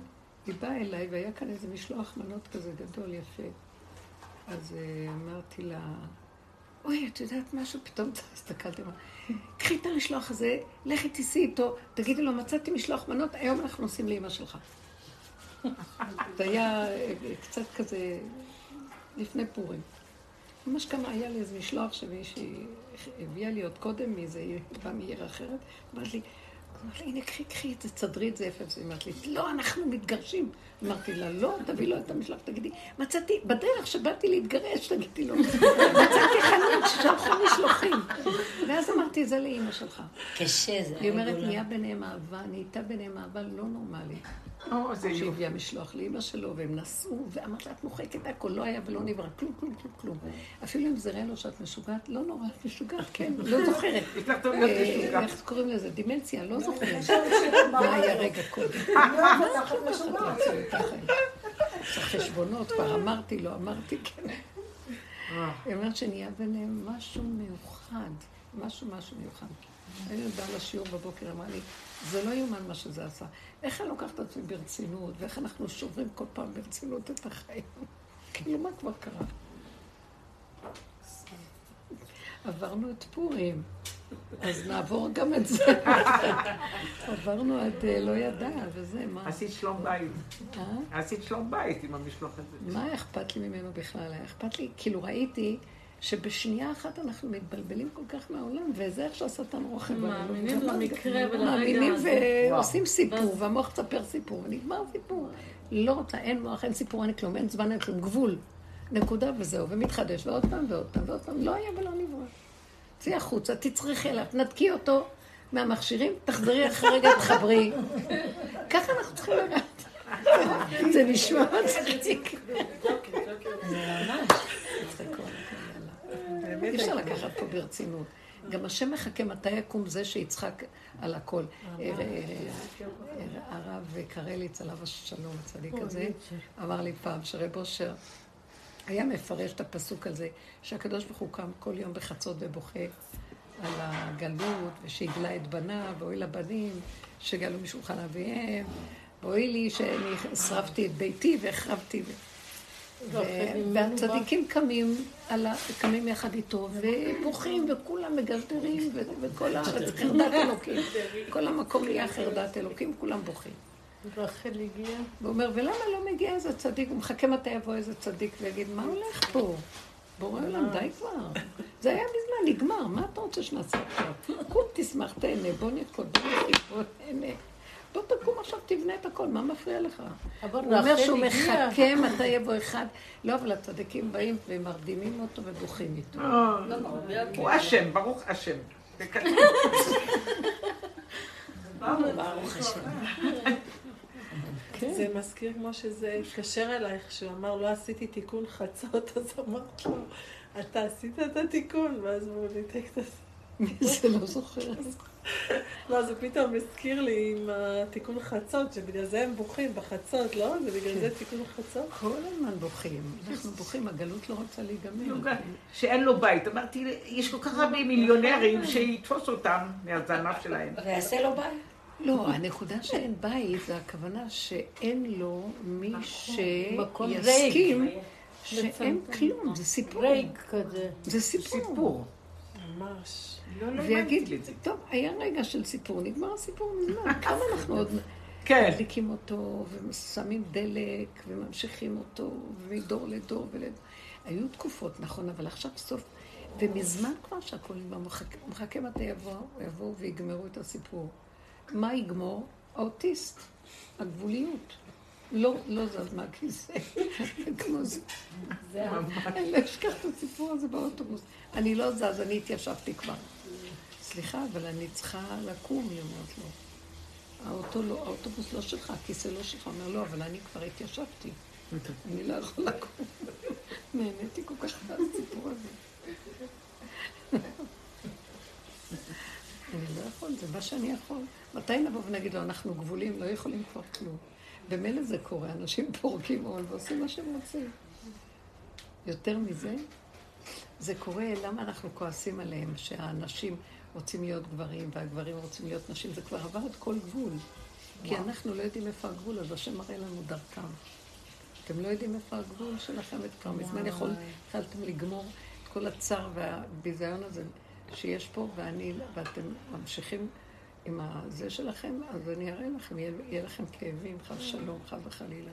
היא באה אליי, והיה כאן איזה משלוח מנות כזה גדול, יפה. אז אה, אמרתי לה, אוי, את יודעת משהו? פתאום הסתכלתי, קחי את המשלוח הזה, לכי תיסעי איתו, תגידי לו, מצאתי משלוח מנות, היום אנחנו נוסעים לאימא שלך. זה היה אה, קצת כזה לפני פורים. ממש כמה היה לי איזה משלוח שמישהי הביאה לי עוד קודם מאיזה עיר, מעיר אחרת, אמרת לי, הנה, קחי, קחי את זה, תסדרי את זה יפה. אז אמרת לי, לא, אנחנו מתגרשים. אמרתי לה, לא, תביא לו את המשלח, תגידי, מצאתי, בדרך שבאתי להתגרש, תגידי לו, מצאתי חנות ששלחו משלוחים. ואז אמרתי, זה לאימא שלך. קשה זה. היא אומרת, נהיה ביניהם אהבה, נהייתה ביניהם אהבה לא נורמלית. שהביאה משלוח לאימא שלו, והם נסעו, ואמרת לה, את מוחקת הכל, לא היה ולא נברא, כלום, כלום, כלום, כלום. אפילו אם זה ראה לו שאת משוגעת, לא נורא, את משוגעת, כן, לא זוכרת. אה, איך קוראים לזה? דימנציה, לא זוכרת. מה היה רגע קודם? צריך חשבונות, כבר אמרתי, לא אמרתי, כן. היא אומרת שנהיה ביניהם משהו מיוחד, משהו משהו מיוחד. אני יודעת לשיעור בבוקר, אמרה לי, זה לא יאומן מה שזה עשה. איך אני לוקחת את עצמי ברצינות, ואיך אנחנו שוברים כל פעם ברצינות את החיים. כאילו, מה כבר קרה? עברנו את פורים, אז נעבור גם את זה. עברנו עד אה, לא ידע, וזה, מה? עשית שלום בית. אה? עשית שלום בית עם המשלוח הזה. מה אכפת לי ממנו בכלל? היה אכפת לי, כאילו ראיתי... שבשנייה אחת אנחנו מתבלבלים כל כך מהעולם, וזה איך שהשטן רוכב. מאמינים במקרה ולרגע מאמינים ועושים סיפור, והמוח מספר סיפור, ונגמר סיפור. לא רוצה, אין מוח, אין סיפור, אין כלום, אין זמן, אין כלום, גבול. נקודה וזהו, ומתחדש, ועוד פעם ועוד פעם ועוד פעם, לא היה ולא נברא. צאי החוצה, תצרכי אליו, תנתקי אותו מהמכשירים, תחזרי אחרי רגע, תחברי. ככה אנחנו צריכים לדעת. זה נשמע מצחיק. אי אפשר לקחת פה ברצינות. גם השם מחכה מתי יקום זה שיצחק על הכל. הרב קרליץ, עליו השלום, הצדיק הזה, אמר לי פעם שרב אושר היה מפרש את הפסוק הזה, שהקדוש ברוך הוא קם כל יום בחצות ובוכה על הגלות, ושהגלה את בניו, ואוי לבנים שגלו משולחן אביהם, ואוי לי שאני שרפתי את ביתי והחרבתי. והצדיקים קמים, קמים יחד איתו, ובוכים, וכולם מגלדרים, וכל הארץ חרדת אלוקים. כל המקום נהיה חרדת אלוקים, כולם בוכים. רחל הגיע. והוא אומר, ולמה לא מגיע איזה צדיק? הוא מחכה מתי יבוא איזה צדיק ויגיד, מה הולך פה? בורא עולם, די כבר. זה היה מזמן, נגמר, מה אתה רוצה שנעשה עכשיו? קום תשמח, תהנה, בוא נרקוד, בוא נהנה. בוא תקום עכשיו, תבנה את הכל, מה מפריע לך? הוא אומר שהוא מחכה מתי יבוא אחד. לא, אבל הצדיקים באים ומרדימים אותו ובוכים איתו. אה, הוא אשם, ברוך השם. ברוך השם. זה מזכיר כמו שזה התקשר אלייך, שהוא אמר, לא עשיתי תיקון חצות, אז אמרת לו, אתה עשית את התיקון, ואז הוא ניתק את זה. מי זה לא זוכר? לא, זה פתאום הזכיר לי עם התיקון חצות, שבגלל זה הם בוכים בחצות, לא? זה בגלל זה תיקון חצות? כל הזמן בוכים. אנחנו בוכים, הגלות לא רוצה להיגמר. שאין לו בית. אמרתי, יש כל כך הרבה מיליונרים שיתפוס אותם מהזנב שלהם. ויעשה לו בית. לא, הנקודה שאין בית, זה הכוונה שאין לו מי שיסכים שאין כלום, זה סיפור. זה סיפור. ממש. לא, לא ויגיד, טוב, היה רגע של סיפור, נגמר הסיפור מזמן, כמה אנחנו עוד כן. מדליקים אותו, ושמים דלק, וממשיכים אותו, מדור לדור ולדור. היו תקופות, נכון, אבל עכשיו סוף, ומזמן כבר שהכול נגמר, מחכה מתי יבואו ויגמרו את הסיפור. מה יגמור? האוטיסט, הגבוליות. לא, לא זז מהכיסא, כמו זה. אני לא אשכח את הסיפור הזה באוטובוס. אני לא זז, אני התיישבתי כבר. סליחה, אבל אני צריכה לקום, היא אומרת לו. האוטו לא, האוטובוס לא שלך, הכיסא לא שלך. אומר, לא, אבל אני כבר התיישבתי. אני לא יכול לקום. נהניתי כל כך מהסיפור הזה. אני לא יכול, זה מה שאני יכול. מתי נבוא ונגיד לו, אנחנו גבולים, לא יכולים כבר כלום. במילא זה קורה, אנשים פורקים עול ועושים מה שהם רוצים. יותר מזה, זה קורה, למה אנחנו כועסים עליהם, שהאנשים רוצים להיות גברים והגברים רוצים להיות נשים, זה כבר עבר את כל גבול. כי אנחנו לא יודעים איפה הגבול, אז השם מראה לנו דרכם. אתם לא יודעים איפה הגבול שלכם, כבר מזמן יכול, התחלתם לגמור את כל הצער והביזיון הזה שיש פה, ואני, ואתם ממשיכים עם הזה שלכם, אז אני אראה לכם, יהיה, יהיה לכם כאבים, חס שלום, חס וחלילה.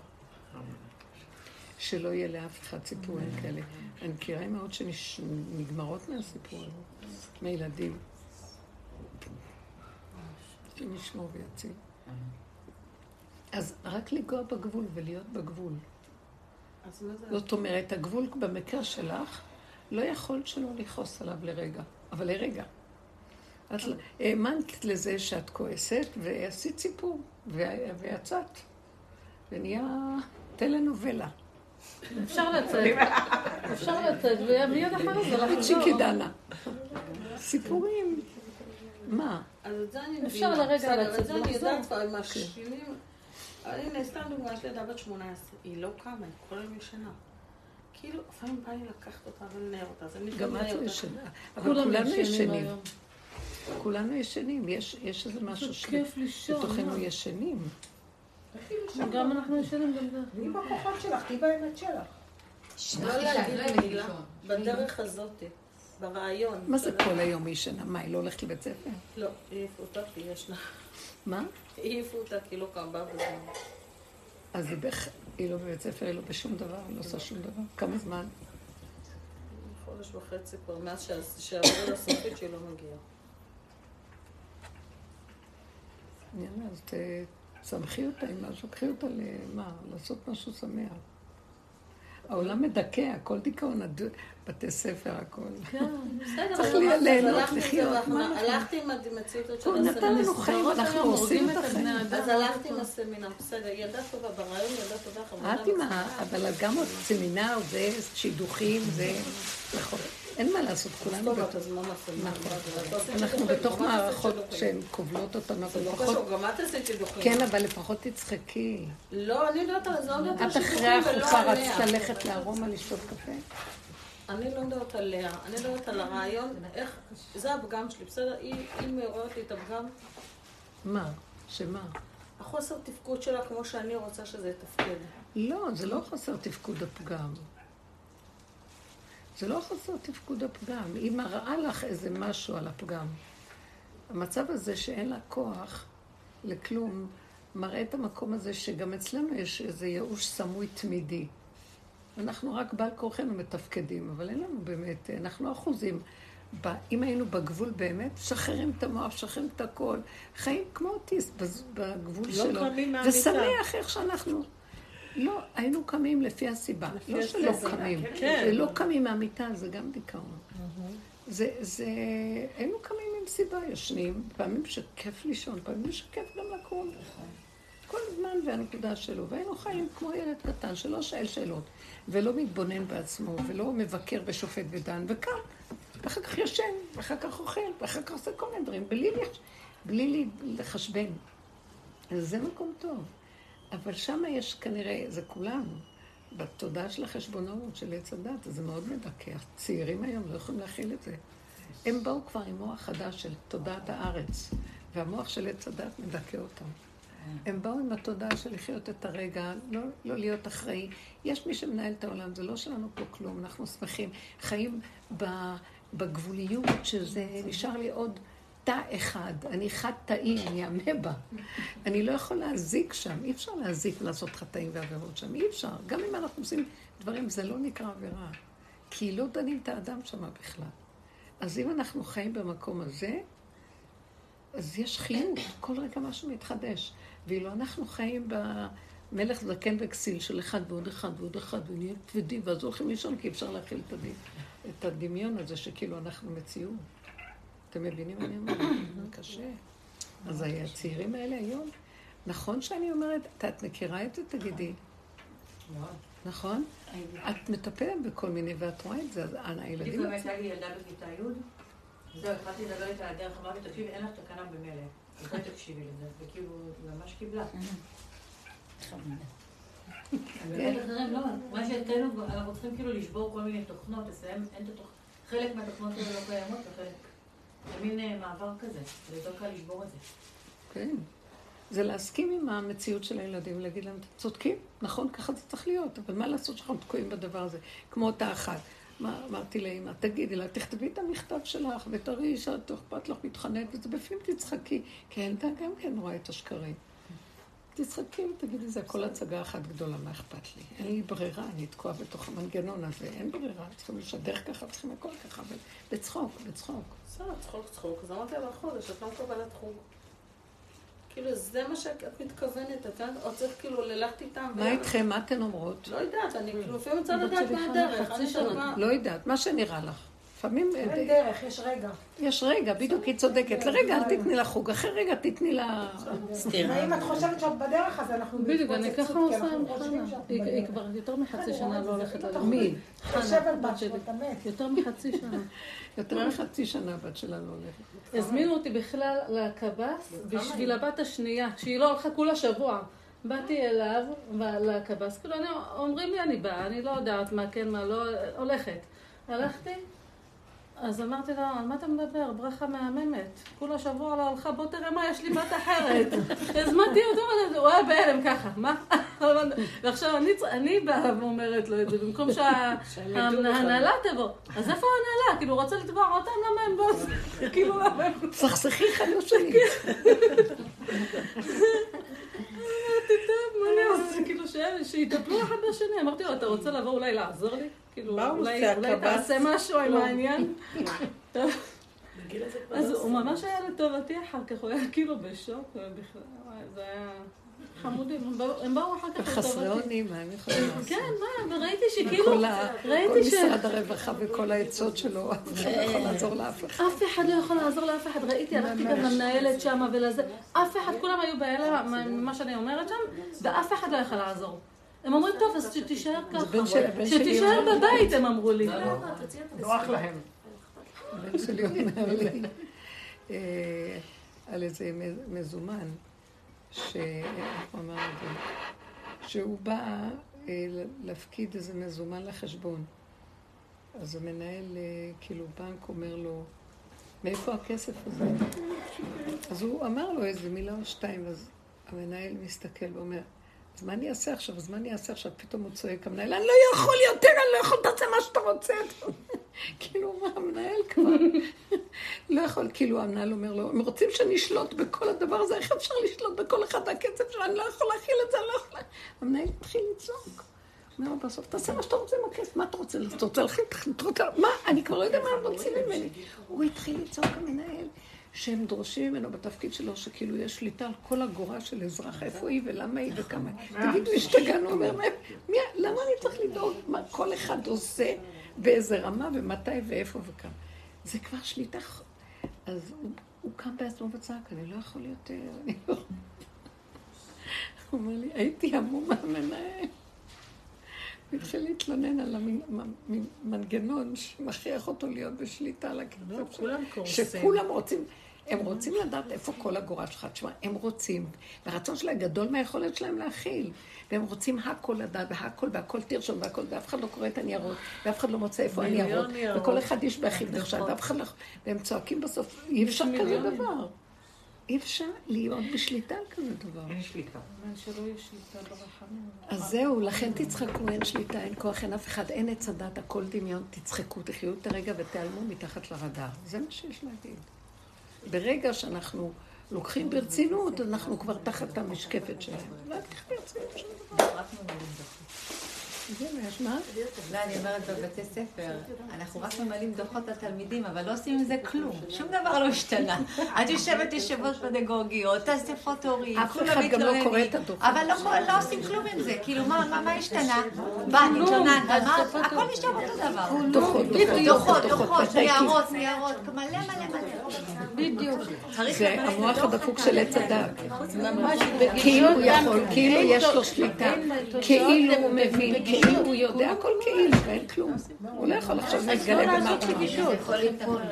שלא יהיה לאף אחד סיפורים כאלה. אני מכירה אמהות שנגמרות מהסיפור הזה, מילדים. השם ישמור ויציל. אז רק לנגוע בגבול ולהיות בגבול. זה? זאת אומרת, הגבול במקרה שלך, לא יכולת שלא לכעוס עליו לרגע, אבל לרגע. את האמנת לזה שאת כועסת, ועשית סיפור, ו- ויצאת. ונהיה טלנובלה. אפשר לצאת. אפשר לצאת, ומיד אחרי זה לחזור. צ'יקי דנה. סיפורים. מה? אז את זה אני מבינה. אפשר לרגע לצאת את זה אני ולחזור. יודעת כבר, עם השנים... הנה, סתם דוגמא, יש לי ילדה בת 18, היא לא קמה, היא כל היום ישנה. כאילו, לפעמים בא לי לקחת אותה ולנער אותה, אז אני גם את לא. ישנה. אבל כולם כולנו ישנים. כולנו ישנים. יש יש איזה משהו כיף לישון, שבתוכנו מה? ישנים. גם אנחנו ישנים גם זה. תהיי בכוחות שלך, תהיי באמת שלך. לא להגיד מילה, בדרך הזאת, ברעיון. מה זה כל היום היא ישנה? מה, היא לא הולכת לבית ספר? לא, העיפו אותה כי היא ישנה. מה? העיפו אותה כי לא קמה בזמן. אז היא לא בבית ספר, היא לא בשום דבר, היא לא עושה שום דבר. כמה זמן? חודש וחצי כבר, מאז שה- שהעבודה הסופית שהיא לא מגיעה. יאללה, אז ת- תשמחי אותה עם משהו, קחי אותה למה? לעשות משהו שמח. העולם מדכא, הכל דיכאון, בתי ספר, הכל. בסדר, צריך ליהנות, אז הלכתי עם זה לחיות? הלכתי עם המציאות של הוא נתן לנו הסמינר. חיים, אנחנו עושים את החיים. אז הלכתי עם הסמינר, בסדר, ילדה טובה, ברעיון ילדה טובה, חמודה. את עם ה... אבל גם עוד סמינר זה שידוכים, זה... נכון. אין מה לעשות, כולנו. אנחנו בתוך מערכות שהן כובלות אותנו, זה אבל לא לפחות... קשור, גם את עשית שידוכים. כן, אבל לפחות תצחקי. לא, אני יודעת על זה, לא יודעת על את שידוכים אחרי ולא החופה עליה. רצת ללכת לארומה לשתות קפה? אני לא יודעת עליה, אני לא יודעת על הרעיון, איך, זה הפגם שלי, בסדר? היא מעוררת לי את הפגם, מה? שמה? החוסר תפקוד שלה כמו שאני רוצה שזה יתפקד. לא, זה לא חסר תפקוד הפגם. זה לא חסר תפקוד הפגם. היא מראה לך איזה משהו על הפגם. המצב הזה שאין לה כוח לכלום, מראה את המקום הזה שגם אצלנו יש איזה ייאוש סמוי תמידי. אנחנו רק בעל כורחנו מתפקדים, אבל אין לנו באמת, אנחנו אחוזים. ב- אם היינו בגבול באמת, משחררים את המוח, משחררים את הכל. חיים כמו אוטיסט בגבול לא שלו. קמים מהמיטה. ושמח איך שאנחנו... לא, היינו קמים לפי הסיבה. לפי לא שלא. קמים. כן. ולא קמים מהמיטה, זה גם דיכאון. זה, זה... היינו קמים עם סיבה, ישנים, פעמים שכיף לישון, פעמים שכיף גם לקום. כל הזמן והנקודה שלו. והיינו חיים כמו ילד קטן שלא שואל שאלות, ולא מתבונן בעצמו, ולא מבקר ושופט ודן, וקם, ואחר כך ישן, ואחר כך אוכל, ואחר כך עושה כל מיני דברים, בלי, בלי לחשבן. אז זה מקום טוב. אבל שם יש כנראה, זה כולנו, בתודעה של החשבונאות, של עץ הדת, זה מאוד מדכא. הצעירים היום לא יכולים להכיל את זה. הם באו כבר עם מוח חדש של תודעת הארץ, והמוח של עץ הדת מדכא אותם. הם באו עם התודעה של לחיות את הרגע, לא, לא להיות אחראי. יש מי שמנהל את העולם, זה לא שלנו פה כלום, אנחנו שמחים. חיים בגבוליות, שזה נשאר לי עוד תא אחד, אני חד תאי, אני אמבה. אני לא יכול להזיק שם, אי אפשר להזיק ולעשות חטאים ועבירות שם, אי אפשר. גם אם אנחנו עושים דברים, זה לא נקרא עבירה. כי לא דנים את האדם שם בכלל. אז אם אנחנו חיים במקום הזה, אז יש חיות, כל רגע משהו מתחדש. ואילו אנחנו חיים במלך זקן וכסיל של אחד ועוד אחד ועוד אחד, ונהיה כבדים, ואז הולכים לישון כי אפשר להכיל את, הדמיון, הזה שכאילו אנחנו מציאות. אתם מבינים מה אני אומרת? זה קשה. אז הצעירים האלה היום, נכון שאני אומרת, את- מכירה את זה? תגידי. נכון? את מטפלת בכל מיני, ואת רואה את זה, אז אנא, בדיוק הילדים... באמת הייתה לי ילדה בכיתה י', זהו, התחלתי לדבר איתה על הדרך, אמרתי, תקשיבי, אין לך תקנה במילא, אז בואי תקשיבי לזה, וכאילו, היא ממש קיבלה. לא, מה שאצלנו, אנחנו צריכים כאילו לשבור כל מיני תוכנות, לסיים, אין את התוכנות, חלק מהתוכנות האלה לא קיימות וחלק. אה. כן. זה להסכים עם המציאות של הילדים, ולהגיד להם, אתם צודקים, נכון, ככה זה צריך להיות, אבל מה לעשות שאנחנו תקועים בדבר הזה? כמו אותה אחת. מה, אמרתי לאמא, תגידי לה, תכתבי את המכתב שלך ותראי שאת אכפת לך מתחננת, וזה בפנים תצחקי, כי הילדה גם כן רואה את השקרים. תצחקי ותגידי, זה הכל הצגה אחת גדולה, מה אכפת לי? אין לי ברירה, אני תקועה בתוך המנגנון הזה, אין ברירה, צריכים לשדר ככה, צריכים הכל ככה, אבל בצחוק, בצחוק. בסדר, צחוק צחוק. אז אמרתי לה, חודש, את לא מקבלת חוג. כאילו, זה מה שאת מתכוונת, את יודעת? או צריך כאילו ללכת איתם. מה איתכם? מה אתן אומרות? לא יודעת, אני כאילו לפעמים רוצה לדעת מה הדרך. אני שמה... לא יודעת, מה שנראה לך. לפעמים אה, אין דרך, יש רגע. יש רגע, בדיוק, היא צודקת. לרגע אל תתני לה חוג, אחרי רגע תתני לה... ואם את חושבת שאת בדרך, אז אנחנו בדיוק, אני ככה עושה עם חנה. היא. כבר יותר מחצי שנה לא הולכת ללמוד. מי? יושב על בת בת שלי. יותר מחצי שנה. יותר מחצי שנה הבת שלה לא הולכת. הזמינו אותי בכלל לקב"ס בשביל הבת השנייה, שהיא לא הלכה כולה שבוע. באתי אליו, לקב"ס, כאילו, אני- אומרים לי אני באה, אני לא יודעת מה כן, מה לא, הולכת. הלכתי, אז אמרתי לו, על מה אתה מדבר? ברכה מהממת. כולה שבוע לא הלכה, בוא תראה מה, יש לי בת אחרת. הזמנתי אותו, הוא היה בהלם ככה, מה? ועכשיו אני, אני באה ואומרת לו את זה, במקום שההנהלה תבוא. אז איפה ההנהלה? כאילו, הוא רוצה לתבוע אותם, למה הם לא... כאילו, למה הם... סכסכי אחד לשני. אמרתי, טוב, מה אני עושה? כאילו, שיטפלו אחד בשני. אמרתי לו, אתה רוצה לבוא אולי לעזור לי? כאילו, מה אולי עושה, אולי הקב"ס? תעשה משהו עם לא. העניין? אז הוא ממש היה לטובתי אחר כך, הוא היה כאילו בשוק, וואי, זה היה חמודים, הם באו- הם באו אחר כך חסרי לטובתי. אונים, מה הם יכולים לעשות? כן, מה, וראיתי שכאילו, כל כל ראיתי ש... משרד הרווחה וכל העצות שלו, אף אחד לא יכול לעזור לאף אחד. אף אחד לא יכול לעזור לאף אחד. ראיתי, הלכתי גם למנהלת שם ולזה. אף אחד, כולם היו בהלם ממה שאני אומרת שם, ואף אחד לא יכול לעזור. הם אומרים, טוב, אז שתישאר ככה. שתישאר בבית, הם אמרו לי. נוח להם. הבן שלי אומר לי אה, על איזה מזומן, ש... איך הוא אמר את זה? שהוא בא אה, להפקיד איזה מזומן לחשבון. אז המנהל, אה, כאילו, בנק אומר לו, מאיפה הכסף הזה? אז הוא אמר לו איזה מילה או שתיים, אז המנהל מסתכל ואומר, אז מה אני אעשה עכשיו? אז מה אני אעשה עכשיו? פתאום הוא צועק, המנהל, אני לא יכול יותר, אני לא יכול, תעשה מה שאתה רוצה. כאילו, מה, המנהל כבר לא יכול, כאילו, המנהל אומר לו, הם רוצים שנשלוט בכל הדבר הזה, איך אפשר לשלוט בכל אחד מהכסף שלו? אני לא יכול להכיל את זה, אני לא יכול... המנהל התחיל לצעוק. אומר לו בסוף, תעשה מה שאתה רוצה עם הכסף, מה אתה רוצה? אתה רוצה להכין? מה? אני כבר לא יודע מה הם רוצים ממני. הוא התחיל לצעוק המנהל, שהם דורשים ממנו בתפקיד שלו, שכאילו יש שליטה על כל אגורה של אזרח, איפה היא ולמה היא וכמה היא. תגידו, השתגענו, אומר להם, "מי- למה אני צריך לדאוג מה כל אחד עושה, באיזה רמה ומתי ואיפה וכמה. זה כבר שליטה. אז הוא, הוא קם בעצמו וצעק, אני לא יכול יותר, אני לא... הוא אומר לי, הייתי המום מהמנהל. הוא התחיל להתלונן על המנגנון שמכריח אותו להיות בשליטה על הכסף שלו. כולם קורסים. שכולם רוצים, הם רוצים לדעת איפה כל אגורה שלך. תשמע, הם רוצים, והרצון שלהם גדול מהיכולת שלהם להכיל. והם רוצים הכל לדעת, והכל, והכל תרשום, והכל, ואף אחד לא קורא את הניירות, ואף אחד לא מוצא איפה הניירות, ניירות. וכל אחד איש באחיו נחשב, ואף אחד לא... והם צועקים בסוף, אי אפשר כזה. דבר. אי אפשר להיות בשליטה על כזה דבר. אין שליטה. אבל שלא יהיה שליטה ברחמים. אז זהו, לכן תצחקו, אין שליטה, אין כוח, אין אף אחד, אין עץ הדת, הכל דמיון, תצחקו, תחיו את הרגע ותיעלמו מתחת לרדאר. זה מה שיש להגיד. ברגע שאנחנו לוקחים ברצינות, אנחנו כבר תחת המשקפת שלהם. לא תקח ברצינות שום. לא, אני אומרת בבתי ספר, אנחנו רק ממלאים דוחות לתלמידים, אבל לא עושים עם זה כלום. שום דבר לא השתנה. את יושבת יושבות פדגוגיות, אספות הורים, כולם לא מתלוננים. אבל לא- לא עושים כלום עם זה. כאילו, מה השתנה? באת, התלוננת, מה? הכל נשאר אותו דבר. דוחות, דוחות, דוחות, דוחות, ניירות, ניירות, מלא מלא מלא. בדיוק. זה המוח הדפוק של עץ הדת. ממש כאילו יכול, כאילו יש לו שליטה, כאילו הוא מבין, כאילו הוא יודע, הכל כאילו, ואין כלום. הוא לא יכול עכשיו להתגלה ליפול.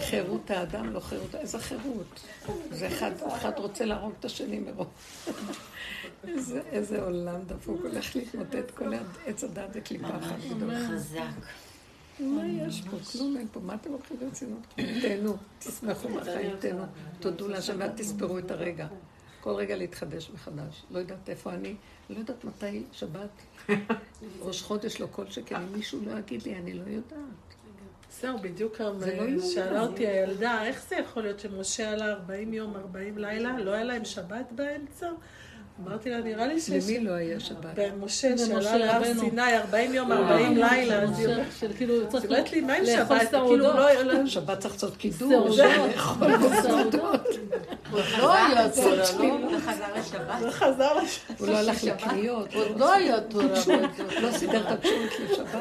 חירות האדם, לא חירות, איזה חירות? זה אחד, אחד רוצה להרוג את השני מרוב. איזה, איזה עולם דפוק, הולך להתמוטט כל עץ הדת זה קליפה אחת גדולה. חזק. מה יש פה? כלום אין פה. מה אתם לוקחים ברצינות? תהנו, תשמחו מהחיים, תהנו. תודו להשם ואל תספרו את הרגע. כל רגע להתחדש מחדש. לא יודעת איפה אני, לא יודעת מתי שבת. ראש חודש לא כל שכן, אם מישהו לא יגיד לי, אני לא יודעת. זהו, בדיוק לא יאומן. שאלה אותי הילדה, איך זה יכול להיות שמשה עלה 40 יום, 40 לילה, לא היה להם שבת באמצע? אמרתי לה, נראה לי שיש... למי לא היה שבת? במשה שעלה להר. סיני 40 יום, 40 לילה, אז היא אומרת- של כאילו, צריך לי, מה עם שבת? כאילו, סעודות. לא... לא- שבת צריך לעשות סעודות. לאכול בסעודות. לא היה תורה, לא? וחזר לשבת. חזר לש... הוא לא הלך לקניות, עוד לא היה תורה. לא סידר את הקשורת לשבת.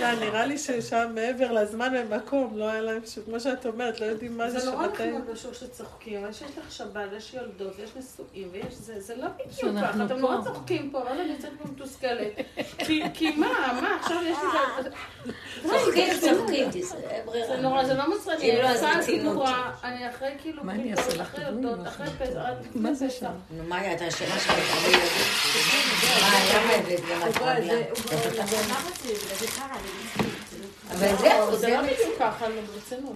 לה, נראה לי ששם מעבר לזמן ומקום, לא היה להם, ש- כמו שאת אומרת, לא יודעים מה זה זה נורא שבתאים. נחמד בשוק שצוחקים, אבל שיש לך שבת, ויש יולדות, ויש נשואים, ויש זה, זה לא בדיוק ככה, אתם. נורא צוחקים פה, לא יודעת, אני יוצאת פה מתוסכלת. כי- מה, מה, עכשיו יש לי... זה- צוחקים, צוחקים. זה נורא, זה לא מצחיק, לא, אני אני אחרי כאילו, מה אני בדיקות, אעשה לך? אחרי? פסח, מה זה. שם? נו, מה היה? את השאלה שלך. מה, את רגלם? אבל זהו, זה זה לא בדיוק ככה, נו, ברצינות.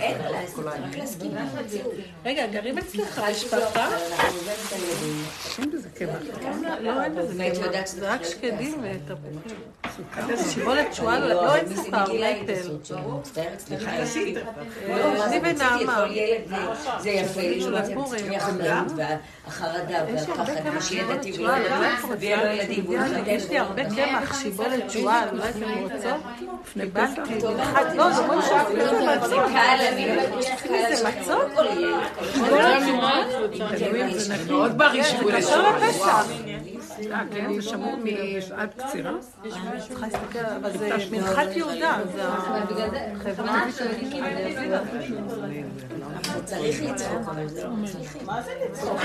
אין מה לעשות, רק להסכים למציאות. רגע, גרים אצלך משפחה? אין בזה קמח. לא, אין בזה קמח. זה רק שקדים ותפוחים. שיבולת שועל, לא, לא אין סוכר, נטל. לא, אני ונעמה. זה- זה יפה והחרדה והפחד, ושידעתי ויהיה לו ילדים. יש לי הרבה קמח, שיבולת שועל, מה אתם רוצות? קיבלתי, אחד, לא, זה מצות? כל כל אחד. התנועה, תלוי אם זה נקי. מאוד בריא שיבוא קשור. לפסח. אה, כן, זה שמור משעת קצירה. צריכה להסתכל, אבל זה מנחת יהודה, צריך לצחוק, אבל זה לא מצליחים. מה זה לצחוק?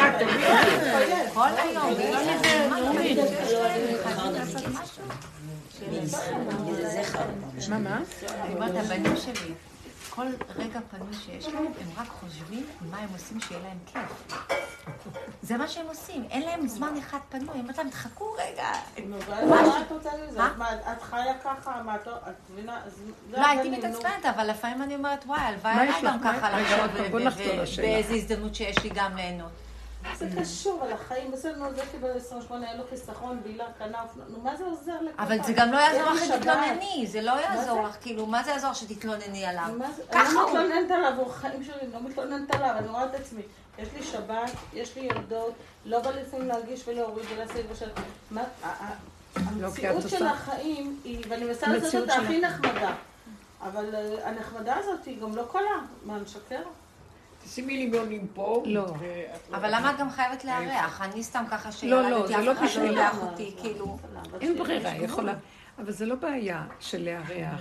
כל היום. מה, מה? אני אומרת, הבנים שלי, כל רגע פנוי שיש להם, הם רק חושבים מה הם עושים שיהיה להם כיף. זה מה שהם עושים, אין להם זמן אחד פנוי. אני אומרת להם, תחכו רגע. נו, ואז מה את רוצה לזה? מה? את חיה ככה? מה, את לא- את מבינה? לא, הייתי. מתעצבנת, אבל לפעמים אני אומרת, וואי, הלוואי לך? גם ככה לחשוב. באיזו הזדמנות שיש לי גם ליהנות. זה קשור על החיים, בסדר, נו, זה קיבל 28, היה לו חיסכון, בילה, קנה אופנוע, נו, מה זה עוזר לכל אבל? זה גם לא יעזור לך. שתתלונני, זה לא יעזור זה? לך, כאילו, מה זה יעזור שתתלונני עליו? מה זה- ככה אני לא הוא. מתלוננת עליו, הוא החיים שלי, לא מתלוננת עליו, אני רואה את עצמי. יש לי שבת, יש לי ילדות, לא בא לפעמים להרגיש ולהוריד ושל... ה- ה- לא, המציאות של החיים היא, ואני מנסה לעשות אותה הכי. נחמדה. אבל אה, הנחמדה הזאת היא גם לא קלה. מה, נשקר? שימי לימונים פה. לא. ואת לא- אבל למה את גם חייבת לארח? אני סתם ככה לא, לא, שילדתי, זה לא אף אחד לא אירח אותי, כאילו. אין ברירה, יכולה. אבל זה לא בעיה של לארח,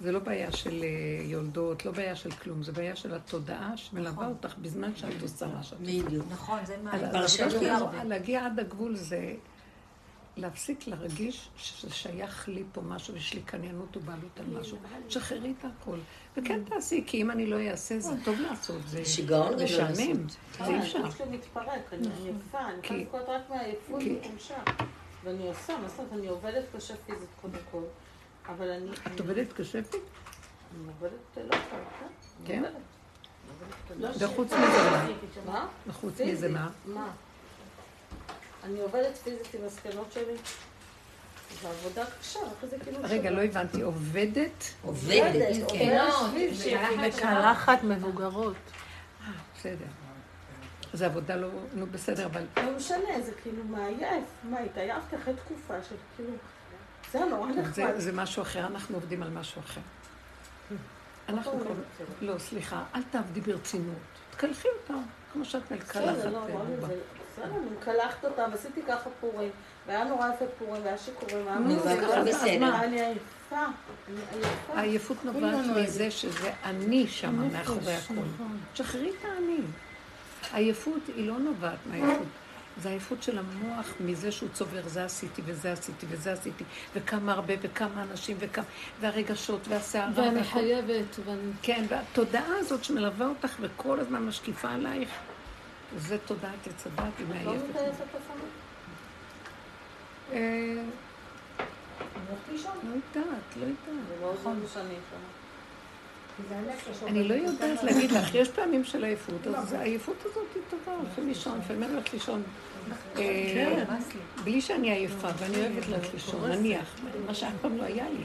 זה לא בעיה של אה, יולדות, לא בעיה של כלום, זה בעיה של התודעה שמלווה אותך בזמן שאת עושה מה שאת עושה. בדיוק. נכון, זה מה... שלנו, להגיע עד הגבול זה להפסיק להרגיש שזה שייך לי פה משהו, יש לי קניינות ובעלות על משהו. תשחררי את הכל. וכן תעשי, כי אם אני לא אעשה, זה טוב לעשות, זה שיגעון גדול משעמם, לעשות. זה אי אפשר. שלי מתפרק, אני עייפה, אני יכולה לבכות רק מהעייפות וחולשה. ואני עושה, מה זאת אומרת, אני עובדת קשה פיזית קודם כל, אבל אני... את עובדת קשה פיזית? אני עובדת לא קל, כן? כן? אני עובדת. לא וחוץ מזה מה? מה? וחוץ. מזה מה? מה? אני עובדת פיזית עם הזקנות שלי. זו עבודה קשה, אחרי זה כאילו... רגע, לא הבנתי, עובדת? עובדת, כן. עובדת, סביב מקלחת מבוגרות. בסדר. זה עבודה לא, נו בסדר, אבל לא משנה, זה כאילו מעייף. מה, התעייפתי אחרי תקופה של כאילו... זה נורא זה, נחמד. זה משהו אחר, אנחנו עובדים על משהו אחר. אנחנו נכון. כבר... לא, סליחה, אל תעבדי ברצינות. תקלחי אותה, כמו שאת מלקלחת בסדר, לא. זה- בסדר, אני מקלחת אותם, עשיתי ככה פורים, והיה נורא יפה פורים, והיה שיכורים, אז בסדר. מה, אני עייפה, אני עייפה. העייפות נובעת מזה שזה אני שם מאחורי הכול. תשחררי את האני. העייפות היא לא נובעת מהעייפות. זה העייפות של המוח מזה שהוא צובר, זה עשיתי וזה עשיתי וזה עשיתי, וכמה הרבה וכמה אנשים וכמה, והרגשות והסערה ואני. חייבת, ואני... כן, והתודעה הזאת שמלווה אותך וכל הזמן משקיפה עלייך, זה תודעת עץ הדת, היא לא מעייפת. אה. לא יודעת, לא יודעת. זה לא נכון. אני לא יודעת להגיד לך, יש פעמים של עייפות, אז העייפות הזאת היא טובה, הולכים לישון, לפעמים אני הולכת לישון. אה, בלי שאני עייפה, ואני אוהבת ללכת לישון, נניח, מה שאף פעם לא היה לי.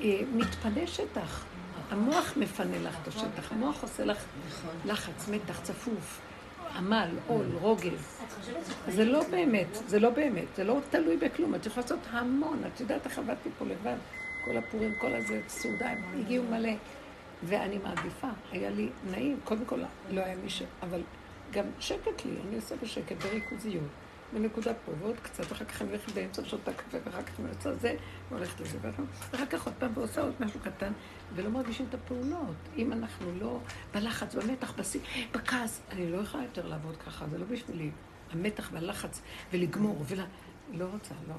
אה, מתפנה שטח, המוח מפנה לך את השטח, המוח עושה לך לחץ, מתח, צפוף, עמל, עול, רוגז. זה לא באמת, זה לא באמת, זה לא תלוי בכלום, את יכולה לעשות המון, את יודעת איך עבדתי פה לבד, כל הפורים, כל הזה, סעודה, הם הגיעו מלא, ואני מעדיפה, היה לי נעים, קודם כל לא היה מי ש... אבל גם שקט לי, אני עושה בשקט, בריכוזיות, בנקודה פה ועוד קצת, אחר כך אני הולכת באמצע את הקפה, ואחר כך אני יוצאה זה, והולכת לזה, ואחר כך עוד פעם ועושה עוד משהו קטן, ולא מרגישים את הפעולות. אם אנחנו לא בלחץ, במתח, בשיא, בכעס, אני לא יכולה יותר לעבוד ככה, זה לא בשבילי. המתח והלחץ, ולגמור, ול... לא רוצה, לא.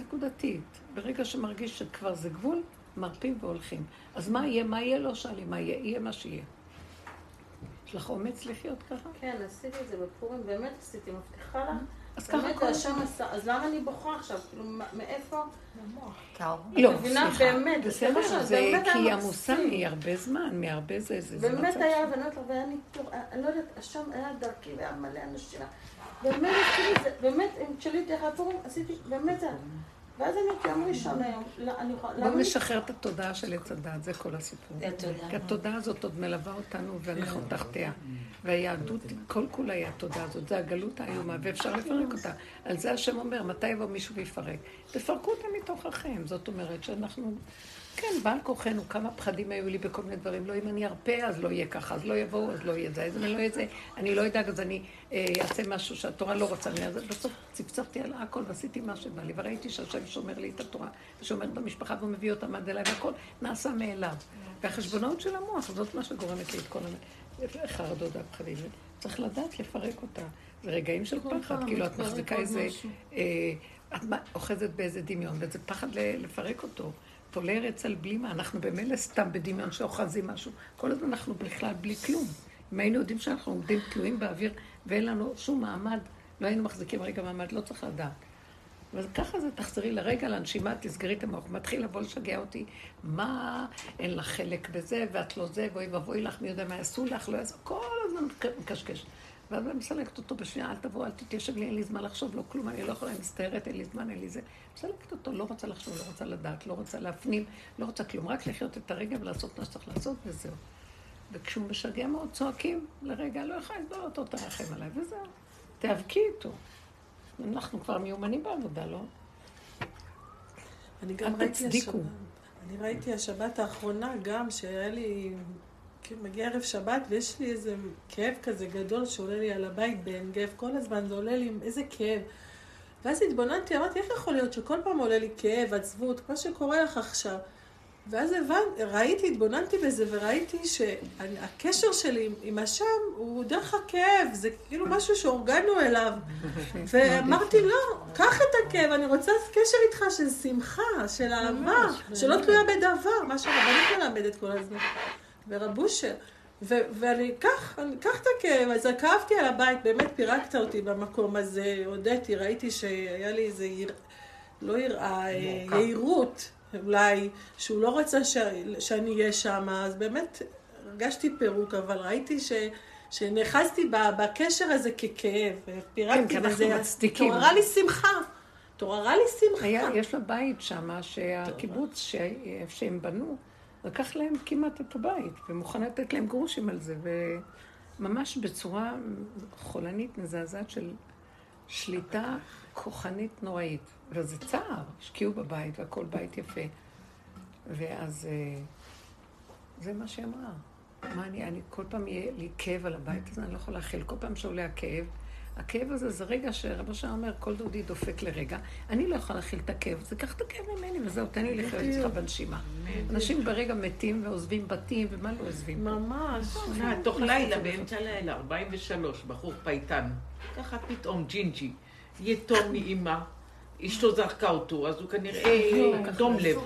נקודתית. ברגע שמרגיש שכבר זה גבול, מרפים והולכים. אז מה יהיה? מה יהיה? לא שאלים מה יהיה. יהיה מה שיהיה. יש לך אומץ לחיות ככה? כן, עשיתי את זה בפורים, באמת עשיתי, מבטיחה לך. אז ככה כל השם עשה, אז למה אני בוכה עכשיו? כאילו, מאיפה? לא, סליחה. באמת, בסדר, זה כי. עמוסה מהרבה זמן, מהרבה זה, זה, זה באמת מצב היה, ואני אומרת לך, והיה ניתור, אני לא יודעת, השם היה דרכי והיה מלא אנשים. באמת זה, באמת, אם תשאלי איך הפורים, עשיתי, באמת זה. ואז אני יום ראשון היום, לא, בואו. נשחרר את התודעה של עץ הדת, זה כל הסיפור. כי התודעה הזאת עוד מלווה אותנו ואנחנו תחתיה. והיהדות, כל כולה היא התודעה הזאת, זה הגלות האיומה, ואפשר לפרק אותה. על זה השם אומר, מתי יבוא מישהו ויפרק? תפרקו אותה מתוככם. זאת אומרת שאנחנו, כן, בעל כוחנו, כמה פחדים היו לי בכל מיני דברים. לא, אם אני ארפה, אז לא יהיה ככה, אז לא יבואו, אז לא יהיה זה, אז אם אני לא יהיה זה, אני לא אדאג, אז אני אה, אעשה משהו שהתורה לא רוצה. אני, אז בסוף צפצפתי על הכל ועשיתי מה שבא לי, וראיתי שהשם שומר לי את התורה, ושומר את המשפחה ומביא אותם עד אליי, והכל נעשה מאליו. והחשבונאות של המוח, זאת מה שגורמת לי את כל החרדות והפחדים. צריך לדעת לפרק אותה. זה רגעים של פחד, כאילו את מחזיקה איזה... אה, את אוחזת באיזה דמיון, וזה פחד לפרק אותו. תולה ארץ על בלימה, אנחנו במילא סתם בדמיון שאוחזים משהו. כל הזמן אנחנו בכלל בלי כלום. אם היינו יודעים שאנחנו עומדים תלויים באוויר ואין לנו שום מעמד, לא היינו מחזיקים רגע מעמד, לא צריך לדעת. אבל ככה זה, תחזרי לרגע לנשימה, תסגרי את המוח. מתחיל לבוא לשגע אותי, מה, אין לך חלק בזה, ואת לא זה, ואוי ואבוי לך, מי יודע מה יעשו לך, לא יעשו, כל הזמן מקשקש. ואז אני מסלקת אותו בשנייה, אל תבוא, אל תתיישב לי, אין לי זמן לחשוב, לא כלום, אני לא יכולה, אני מסתערת, אין לי זמן, אין לי זה. מסלקת אותו, לא רוצה לחשוב, לא רוצה לדעת, לא רוצה להפנים, לא רוצה כלום, רק לחיות את הרגע ולעשות מה שצריך לעשות, וזהו. וכשהוא משגע מאוד, צועקים לרגע, לא יכולה לסבול אותו, תרחם עליי, וזהו. תיאבקי איתו. אנחנו כבר מיומנים בעבודה, לא? אני גם ראיתי. השבת, אני ראיתי השבת האחרונה גם, שהיה לי, כאילו מגיע ערב שבת ויש לי איזה כאב כזה גדול שעולה לי על הבית בעין גב, כל הזמן זה עולה לי, איזה כאב. ואז התבוננתי, אמרתי, איך יכול להיות שכל פעם עולה לי כאב, עצבות, מה שקורה לך עכשיו. ואז הבנתי, ראיתי, התבוננתי בזה וראיתי שהקשר שלי עם, עם השם הוא דרך הכאב, זה כאילו משהו שהורגלנו אליו. ואמרתי, לא, קח את הכאב, אני רוצה קשר איתך של שמחה, של אהבה, שלא תלויה בדבר, מה שהרבנית מלמדת כל הזמן. ורבושר. ו- ואני אקח, אני אקח את הכאב, אז כאבתי על הבית, באמת פירקת אותי במקום הזה, הודיתי, ראיתי שהיה לי איזה, יר... לא יראה, אה. יהירות, אולי, שהוא לא רצה ש... שאני אהיה שם, אז באמת הרגשתי פירוק, אבל ראיתי ש... שנאחזתי ב- בקשר הזה ככאב, כן, ופירקתי אנחנו בזה. התעוררה לי שמחה, התעוררה לי שמחה. היה, יש לה בית שם, שהקיבוץ ש- שהם בנו, לקח להם כמעט את הבית, ומוכן לתת להם גרושים על זה, וממש בצורה חולנית, מזעזעת של שליטה כוחנית נוראית. וזה צער, השקיעו בבית, והכל בית יפה. ואז אה, זה מה שהיא אמרה. מה אני, אני, כל פעם יהיה לי כאב על הבית הזה, אני לא יכולה להכיל. כל פעם שעולה הכאב, הכאב הזה זה רגע שרבו שם אומר, קול דודי דופק לרגע. אני לא יכולה להכיל את הכאב, זה קח את הכאב ממני וזהו, תן לי לחיות אצלך בנשימה. אנשים ברגע מתים ועוזבים בתים, ומה לא עוזבים? ממש. תוך לילה, באמצע הלילה, 43, בחור פייטן. ככה פתאום ג'ינג'י, יתום מאימא, אשתו זרקה אותו, אז הוא כנראה דום לב,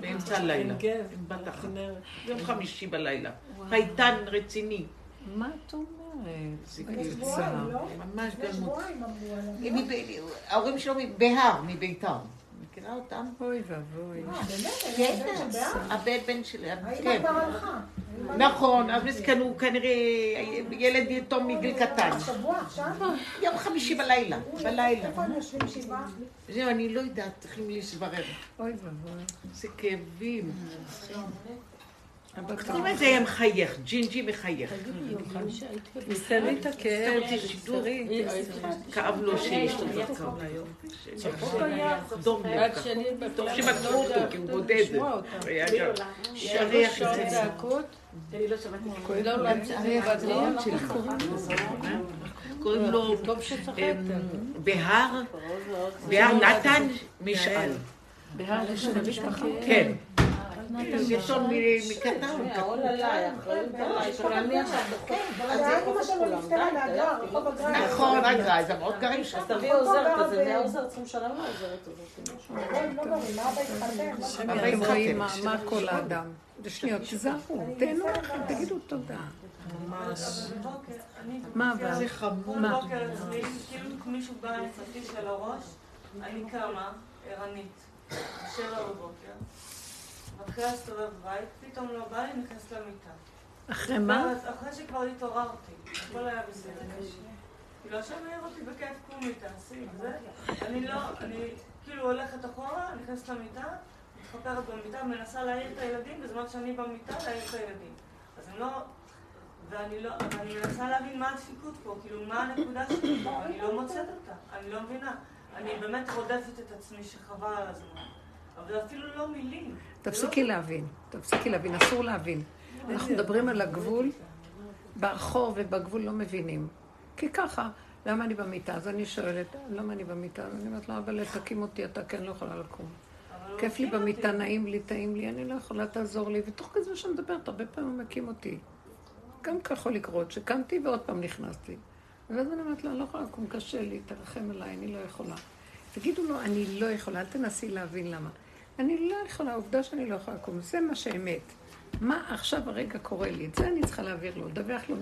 באמצע הלילה. עם בת אחת. כנרת. יום חמישי בלילה. פייטן רציני. מה את אומרת? לא? ממש. מב- ההורים שלו בהר, מביתר. מכירה אותם? אוי ואבוי. אה, באמת? כן, אני הבן בן שלי, כן. כבר הלכה. נכון, אז מסכן הוא כנראה ילד יתום מגיל קטן. שבוע עכשיו? יום חמישי בלילה, בלילה. איפה הם יושבים שבעה? זהו, אני לא יודעת, צריכים לברר. אוי ואבוי. זה כאבים. הבת זאת אומרת, זה היה מחייך, ג'ינג'י מחייך. תסתרי את הכאב. תסתרי. כאב לו שאשתו זרקה אותו. דום לב ככה. טוב שמצאו אותו, כי הוא בודד. שריח כזה. קוראים לו אמ, בהר, בהר נתן משעל. בהר לשם המשפחה. כן. יתום מקטן. העול עליי, האחריות עליי, עכשיו. אבל האמא שלו נפטרה מהגרר, רחוב הגרר. נכון, אגרה, אז המעות גרים שם. אז תביא עוזרת, אז אני העוזרת צריכים לשלם לעוזרת הזאת. כן, לא מה כל האדם. בשניות, תיזהרו, תהנו לכם, תגידו תודה. מה אבל? זה חמור. אצלי, כאילו מישהו בא עם פטיש על הראש, אני קמה, ערנית, בשבע בבוקר, מתחילה להסתובב בבית, פתאום לא בא לי, נכנסת למיטה. אחרי מה? אחרי שכבר התעוררתי, הכל היה בסדר. כאילו, עכשיו מעיר אותי בכיף, קומי, תעשי, זה. אני לא, אני כאילו הולכת אחורה, נכנסת למיטה, מתחפרת במיטה, מנסה להעיר את הילדים, בזמן שאני במיטה, להעיר את הילדים. אז הם לא... ואני לא, ואני מנסה להבין מה הדפיקות פה, כאילו, מה הנקודה שלי פה, אני לא מוצאת אותה, אני לא מבינה. אני באמת רודפת את עצמי שחבל על הזמן. אבל אפילו לא מילים. תפסיקי להבין, תפסיקי להבין, אסור להבין. אנחנו מדברים על הגבול, ברחוב ובגבול לא מבינים. כי ככה, למה אני במיטה? אז אני שואלת, למה אני במיטה? אז אני אומרת לו, אבל תקים אותי אתה, כי אני לא יכולה לקום. כיף לי במיטה, נעים לי, טעים לי, אני לא יכולה, תעזור לי. ותוך כזה שאני מדברת, הרבה פעמים הוא מקים אותי. גם ככה יכול לקרות, שקמתי ועוד פעם נכנסתי. ואז אני אומרת לו, אני לא יכולה לקום, קשה לי, תרחם עליי, אני לא יכולה. תגידו לו, אני לא יכולה, אל תנסי להבין למה. אני לא יכולה, העובדה שאני לא יכולה לקום, זה מה שאמת. מה עכשיו הרגע קורה לי? את זה אני צריכה להעביר לו, לדווח לו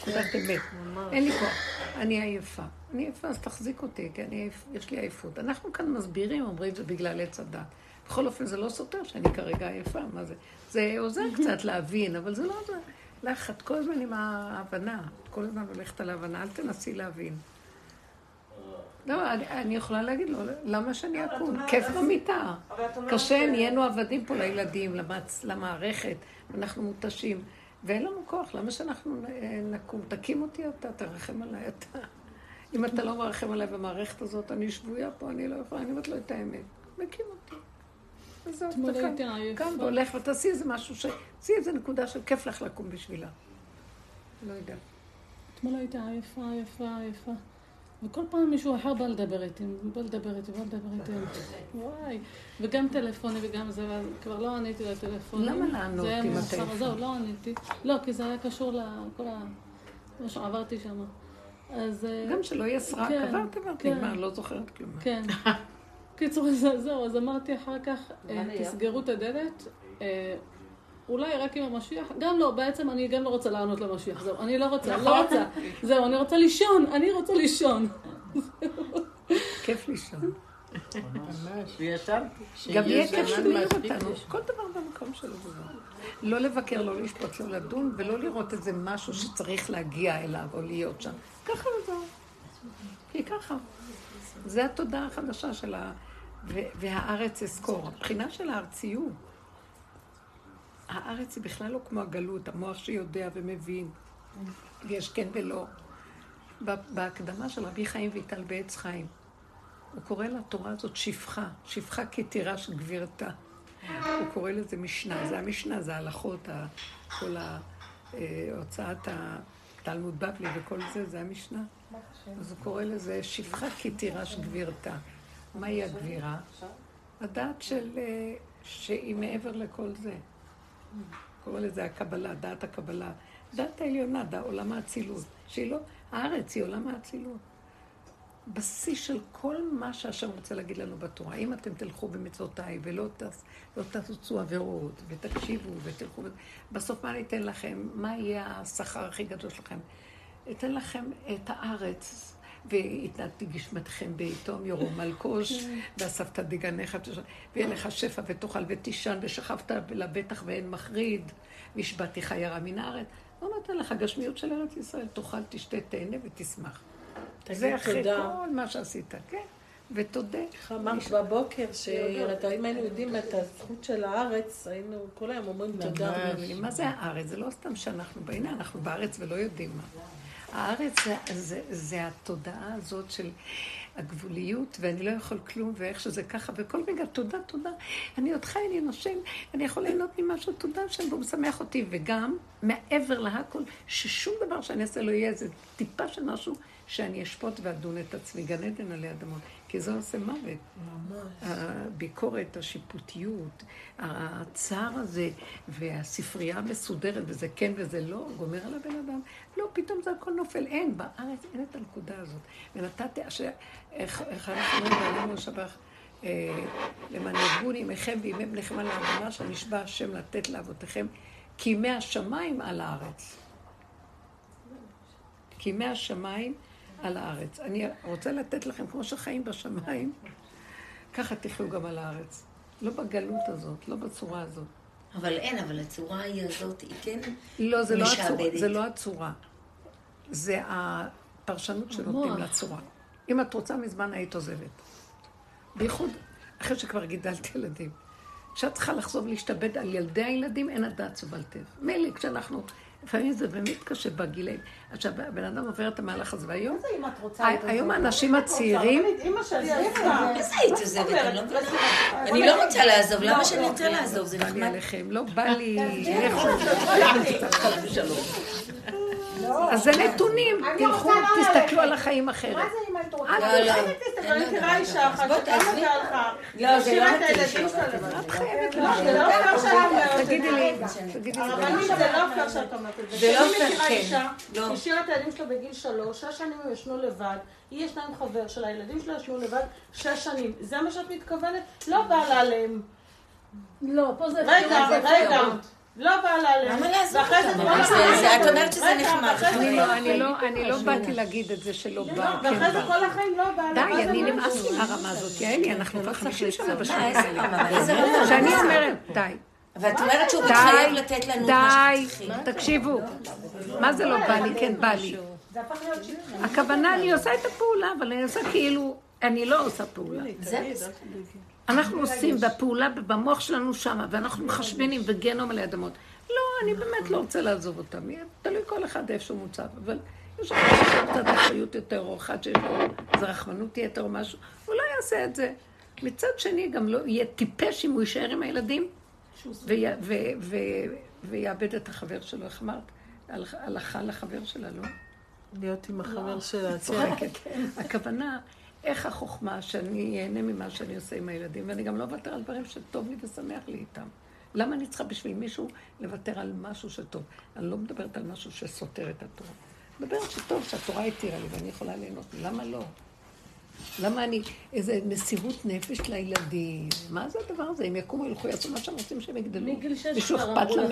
נקודת אמת. אין לי כוח, אני עייפה. אני עייפה, אז תחזיק אותי, כי אני יש לי עייפות. אנחנו כאן מסבירים, אומרים זה בגלל עץ הדת. בכל אופן, זה לא סותר שאני כרגע עייפה, מה זה? זה עוזר קצת להבין, אבל זה לא עוזר. לך, את כל הזמן עם ההבנה, את כל הזמן הולכת על ההבנה, אל תנסי להבין. לא, אני, אני יכולה להגיד לו, למה שאני אקום? כיף במיטה. קשה, ש- נהיינו עבדים פה לילדים, למעצ... למערכת, אנחנו מותשים, ואין לנו כוח, למה שאנחנו אה, נקום? תקים אותי אתה, תרחם עליי אתה. אם אתה לא מרחם עליי במערכת הזאת, אני שבויה פה, אני לא יכולה, אני אומרת לו את האמת. מקים אותי. וזהו, קם- והולך ותעשי איזה משהו ש... תעשי איזה נקודה של כיף לך לקום בשבילה. לא יודעת. אתמול הייתי עייפה, עייפה, עייפה. וכל פעם מישהו אחר בא לדבר איתי, בא לדבר איתי, בא לדבר איתי. וואי. וגם טלפוני וגם זה, ואז כבר לא עניתי לטלפונים. למה לענות עם הטלפון? זהו, לא עניתי. לא, כי זה היה קשור לכל ה... מה שעברתי שם. אז... אה, גם שלא יהיה סרק, כן, עברת עברת, כן. נגמר, לא זוכרת כלום. כן. קיצור, זה- זהו, אז אמרתי אחר כך, אה? תסגרו את הדלת. אולי רק עם המשיח, גם לא, בעצם אני גם לא רוצה לענות למשיח, זהו, אני לא רוצה, לא רוצה, זהו, אני רוצה לישון, אני רוצה לישון. כיף לישון. וישנתי. גם יהיה כיף שהוא מעיר אותנו, כל דבר במקום שלו. לא לבקר, לא לשפוט, לא לדון, ולא לראות איזה משהו שצריך להגיע אליו או להיות שם. ככה וזהו. כי ככה. זה התודעה החדשה של ה... והארץ אזכור. הבחינה של הארציות. הארץ היא בכלל לא כמו הגלות, המוח שיודע ומבין. ויש כן ולא. בהקדמה של רבי חיים ויטל בעץ חיים, הוא קורא לתורה הזאת שפחה, שפחה כתירש גבירתה. הוא קורא לזה משנה, זה המשנה, זה ההלכות, כל אה, הוצאת התלמוד בבלי וכל זה, זה המשנה. אז הוא קורא לזה שפחה כתירש גבירתה. מהי הגבירה? הדעת של, אה, שהיא מעבר לכל זה. קורא לזה הקבלה, דעת הקבלה. דעת העליונה, דעת עולם האצילות. שהיא לא, הארץ היא עולם האצילות. בשיא של כל מה שהשם רוצה להגיד לנו בתורה. אם אתם תלכו במצוותיי ולא תס, לא תעשו עבירות ותקשיבו ותלכו, בסוף מה אני אתן לכם? מה יהיה השכר הכי גדול שלכם? אתן לכם את הארץ והתנתתי גשמתכם בעיתום ירום מלקוש, ואספת דגניך, ויהיה לך שפע ותאכל ותישן, ושכבת לבטח ואין מחריד, והשבתיך ירה מן הארץ. לא נותן לך גשמיות של ארץ ישראל, תאכל, תשתה, תהנה ותשמח. זה אחרי כל מה שעשית, כן? ותודה. איך אמרת בבוקר, שאם היינו יודעים את הזכות של הארץ, היינו כל היום אומרים תודה. מה זה הארץ? זה לא סתם שאנחנו, הנה אנחנו בארץ ולא יודעים מה. הארץ זה, זה, זה התודעה הזאת של הגבוליות, ואני לא יכול כלום, ואיך שזה ככה, וכל רגע, תודה, תודה. אני עוד חי, אני נושם, אני יכול ליהנות ממשהו, תודה השם, והוא משמח אותי. וגם, מעבר להכל, ששום דבר שאני אעשה לא יהיה איזה טיפה של משהו שאני אשפוט ואדון את עצמי. גן עדן עלי אדמות. כי זה עושה מוות. ממש. הביקורת, השיפוטיות, הצער הזה, והספרייה המסודרת, וזה כן וזה לא, גומר על הבן אדם. לא, פתאום זה הכל נופל. אין, בארץ אין את הנקודה הזאת. ונתתי, איך אנחנו אומרים בעלינו שבח, אה, למען יגון ימיכם וימי בניכם על האדמה, שנשבע השם לתת לאבותיכם, כי ימי השמיים על הארץ. כי ימי השמיים על הארץ. אני רוצה לתת לכם, כמו שחיים בשמיים, ככה תחיו גם על הארץ. לא בגלות הזאת, לא בצורה הזאת. אבל אין, אבל הצורה היא הזאת, היא כן לא, זה לא הצורה. זה לא הצורה. זה הפרשנות שנותנים לצורה. אם את רוצה, מזמן היית עוזבת. בייחוד אחרי שכבר גידלתי ילדים. כשאת צריכה לחזור להשתבד על ילדי הילדים, אין הדעת סובלתך. מילא כשאנחנו לפעמים זה באמת קשה בגילאים. עכשיו, הבן אדם עובר את המהלך הזה, והיום, היום האנשים הצעירים... איזה היית עוזבת? אני לא מבינה. אני לא רוצה לעזוב, למה שאני רוצה לעזוב? זה נחמד. לא בא לי... אז זה נתונים, תלכו, תסתכלו על החיים אחרת. מה זה אם היית רוצה? לא, לא. אני מכירה אישה אחת שכמה זה הלכה. לא, זה לא הילדים שלה. את חייבת לא, לא את תגידי לי. תגידי לי. הרבנית, זה לא פייר שאת אומרת את זה. זה לא אני פייר, מכירה כן. אישה לא. שהשאירה את הילדים שלה בגיל שלוש, שש שנים הם ישנו לבד. היא ישנה עם חבר שלה, הילדים שלה ישנו לבד שש שנים. זה מה שאת מתכוונת? לא בא לה עליהם. לא, פה זה... רגע, רגע. לא בא לה. למה לעזוב זה אותם? את אומרת שזה נחמד. אני לא, לא, אני לא באתי להגיד את זה שלא בא, כן ואחרי זה בא. כל החיים לא בא לה. די, אני נמאס לא לי מהרמה הזאת. יעלי, אנחנו כבר 50 שנה? איזה רמה? שאני אומרת, די. ואת אומרת שהוא מתחייב די, לתת לנו את מה די, שצריכים. תקשיבו. מה זה לא בא לי? כן בא לי. הכוונה, אני עושה את הפעולה, אבל אני עושה כאילו, אני לא עושה פעולה. אנחנו עושים בפעולה, במוח שלנו שמה, ואנחנו מחשבנים וגנום עלי אדמות. לא, אני באמת לא רוצה לעזוב אותם. תלוי כל אחד איפה שהוא מוצב. אבל יש אחד שיש לו קצת אחריות יותר, או אחד שיש לו איזה רחמנות יתר או משהו, הוא לא יעשה את זה. מצד שני, גם לא יהיה טיפש אם הוא יישאר עם הילדים, ויאבד את החבר שלו. איך אמרת? הלכה לחבר שלה, לא? להיות עם החבר שלה. צוחקת. הכוונה, איך החוכמה שאני אהנה ממה שאני עושה עם הילדים, ואני גם לא אוותר על דברים שטוב לי ושמח לי איתם. למה אני צריכה בשביל מישהו לוותר על משהו שטוב? אני לא מדברת על משהו שסותר את התורה. אני מדברת שטוב, שהתורה התירה לי ואני יכולה ליהנות. למה לא? למה אני, איזה מסירות נפש לילדים? מה זה הדבר הזה? הם יקומו, ילכו, יעשו מה שהם רוצים שהם יגדלו. מישהו אכפת אמרו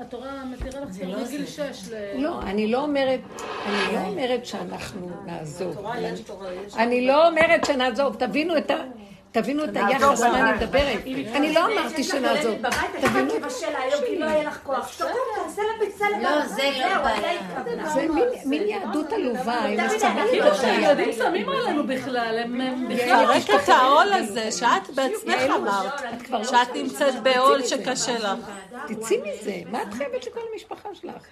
התורה מתירה לך כבר לא מגיל. שש ל... לא, אני לא אומרת, אני לא אומרת שאנחנו נעזוב. אני לא אומרת שנעזוב, תבינו את ה... תבינו את היחס, מה אני מדברת. אני לא אמרתי שנעזוב. תבינו לא יהיה לך כוח. תקום, תעשה לה ביצה לבד. לא, זה לא בעיה. זה מין- יהדות עלובה, הם מסתכלים כאילו על שהילדים שמים עלינו בכלל, הם הם לפרק את העול הזה, שאת בעצמך אמרת, שאת נמצאת בעול שקשה לך. תצאי מזה, מה את חייבת לכל המשפחה שלך?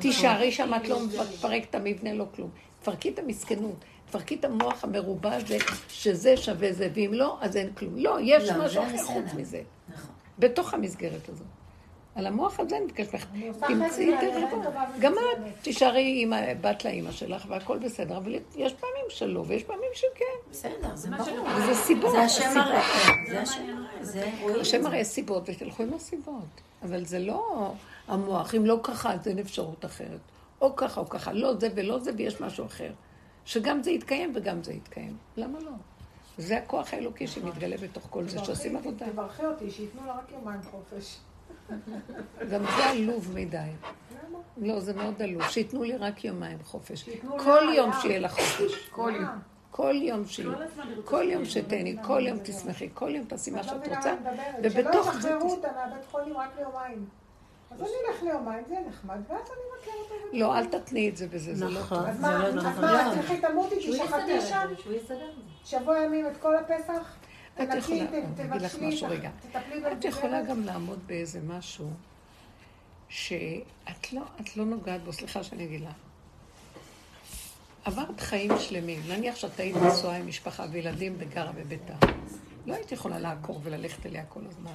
תישארי שם, את לא מפרקת את המבנה, לא כלום. תפרקי את המסכנות, תפרקי את המוח המרובע הזה, שזה שווה זה, ואם לא, אז אין כלום. לא, יש לא, משהו אחר. חוץ מזה. נכון. בתוך המסגרת הזאת. על המוח הזה אני מבקשת עושה תמצאי. טובה גם. את תישארי עם בת לאימא שלך והכל בסדר, אבל יש פעמים שלא ויש פעמים שכן. בסדר, זה ברור. וזה סיבות. זה השם. מראה. זה השם מראה. השם. מראה סיבות, ותלכו עם הסיבות. אבל זה לא המוח, אם לא ככה, אז אין אפשרות אחרת. או ככה או ככה, לא זה ולא זה, ויש משהו אחר. שגם זה יתקיים וגם זה יתקיים. למה לא? זה הכוח האלוקי שמתגלה בתוך כל זה, שעושים עבודה. תברכי אותי, שייתנו לה רק יומיים חופש. גם זה עלוב מדי. לא, זה מאוד עלוב. שייתנו לי רק יומיים חופש. כל יום. שיהיה לך חופש. כל יום. כל יום שיהיה. כל יום. שתהני, כל יום תשמחי, כל יום תעשי מה את לא שאת רוצה. שלא ובתוך זה... ישחררו תס- אותה מהבית חולים רק ליומיים. אז אני אלך ליומיים, זה נחמד, ואז אני אותה. בבית לא, אל. תתני את זה בזה, זה לא טוב. אז מה, אז מה, תלכי תמותי, תשחטי שם? את את. שבוע ימים את כל הפסח? את יכולה, אני אגיד לך משהו רגע. את יכולה. גם לעמוד באיזה משהו שאת לא, את לא נוגעת בו, סליחה שאני אגיד לך. עברת חיים שלמים, נניח שאת היית נשואה עם משפחה וילדים וגרה בביתה. לא היית יכולה לעקור וללכת אליה כל הזמן.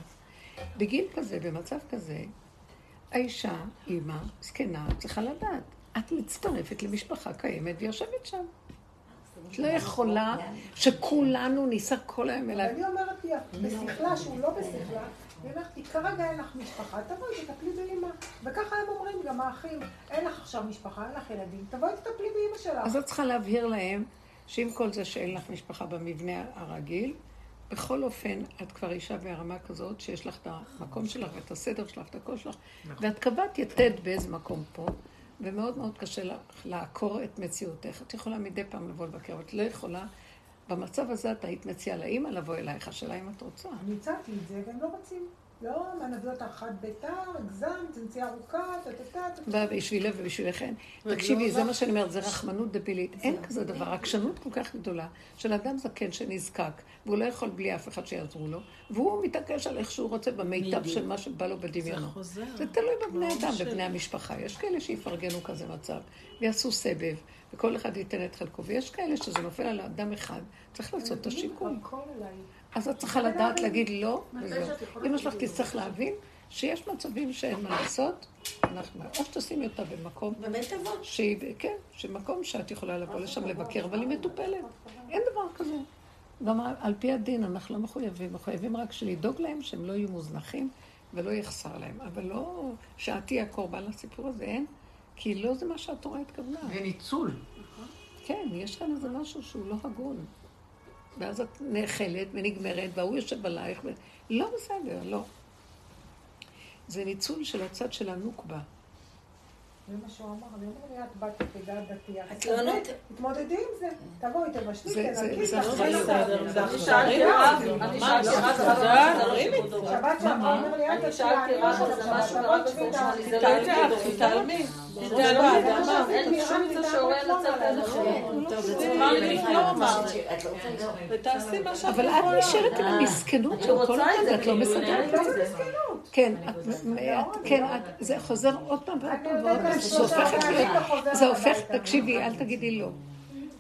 בגיל כזה, במצב כזה, האישה, אימא, זקנה, צריכה לדעת. את מצטרפת למשפחה קיימת ויושבת שם. את לא יכולה שכולנו ניסע כל היום אליו. אני אומרת לי, בשכלה, שהוא לא בשכלה, היא אומרת לי, כרגע אין לך משפחה, תבואי, תטפלי באמא. וככה הם אומרים, גם האחים, אין לך עכשיו משפחה, אין לך ילדים, תבואי, תטפלי באמא שלך. אז את צריכה להבהיר להם שעם כל זה שאין לך משפחה במבנה הרגיל, בכל אופן, את כבר אישה ברמה כזאת שיש לך את המקום שלך ואת הסדר שלך ואת הכל שלך, ואת קבעת יתד באיזה מקום פה, ומאוד מאוד קשה לך לעקור את מציאותך. את יכולה מדי פעם לבוא לבקר, אבל את לא יכולה. במצב הזה את היית מציעה לאימא לבוא אלייך, השאלה אם את רוצה. אני הצעתי את זה, והם לא רוצים. לא, מה נביא אותך חד ביתר, הגזמת, צנצי ארוכה, טה-טה-טה. בא בשבילה ובשבילכן. תקשיבי, זה מה שאני אומרת, זה רחמנות דבילית. אין כזה דבר, עקשנות כל כך גדולה של אדם זקן שנזקק, והוא לא יכול בלי אף אחד שיעזרו לו, והוא מתעקש על איך שהוא רוצה במיטב של מה שבא לו בדמיונו. חוזר. זה תלוי בבני ברור אדם, בבני המשפחה. יש כאלה שיפרגנו כזה מצב, ויעשו סבב, וכל אחד ייתן את חלקו, ויש כאלה שזה נופל על אדם אחד, צריך לעשות את השיקול. אז את צריכה לדעת להגיד לא, וזהו. אמא שלך תצטרך להבין שיש מצבים שאין מה לעשות, אנחנו, או שתשימי אותה במקום, בבית אבות. שהיא, כן, שמקום שאת יכולה לבוא לשם לבקר, אבל היא מטופלת. אין דבר כזה. גם על פי הדין אנחנו לא מחויבים, מחויבים רק לדאוג להם שהם לא יהיו מוזנחים ולא יחסר להם. אבל לא שאת תהיי הקורבן לסיפור הזה, אין. כי לא זה מה שהתורה התכוונה. זה ניצול. כן, יש כאן איזה משהו שהוא לא הגון. ואז את נאכלת ונגמרת, וההוא יושב עלייך, ו... לא בסדר, לא. זה ניצול של הצד של הנוקבה. זה מה שהוא אמר, אני אומר לי, את בת עדה דתייה. את לא נותנת. תתמודדי עם זה. תבואי, תבשלי, זה- זה- תנקי, זה תאכלי אחריות. אותה. זה אני. שאלתי רב, אני שאלתי רב, לא. שבת שעברה הוא אומר לי, אני שאלתי אני לא רב, זה משהו מפורסם, תאכלי. זה לא תתעלמי, כיבוד. תתעלמי. שעולה לצאת לא, אליכם. לא. ותעשי מה שאת אבל את. נשארת עם המסכנות אני של כל רוצה את לא כאילו, מסדרת אני את זה. כן, את- כן, את- זה חוזר עוד פעם ועוד פעם ועוד פעם. זה הופך להיות, חוזר זה הופך. תקשיבי, אל תגידי לא.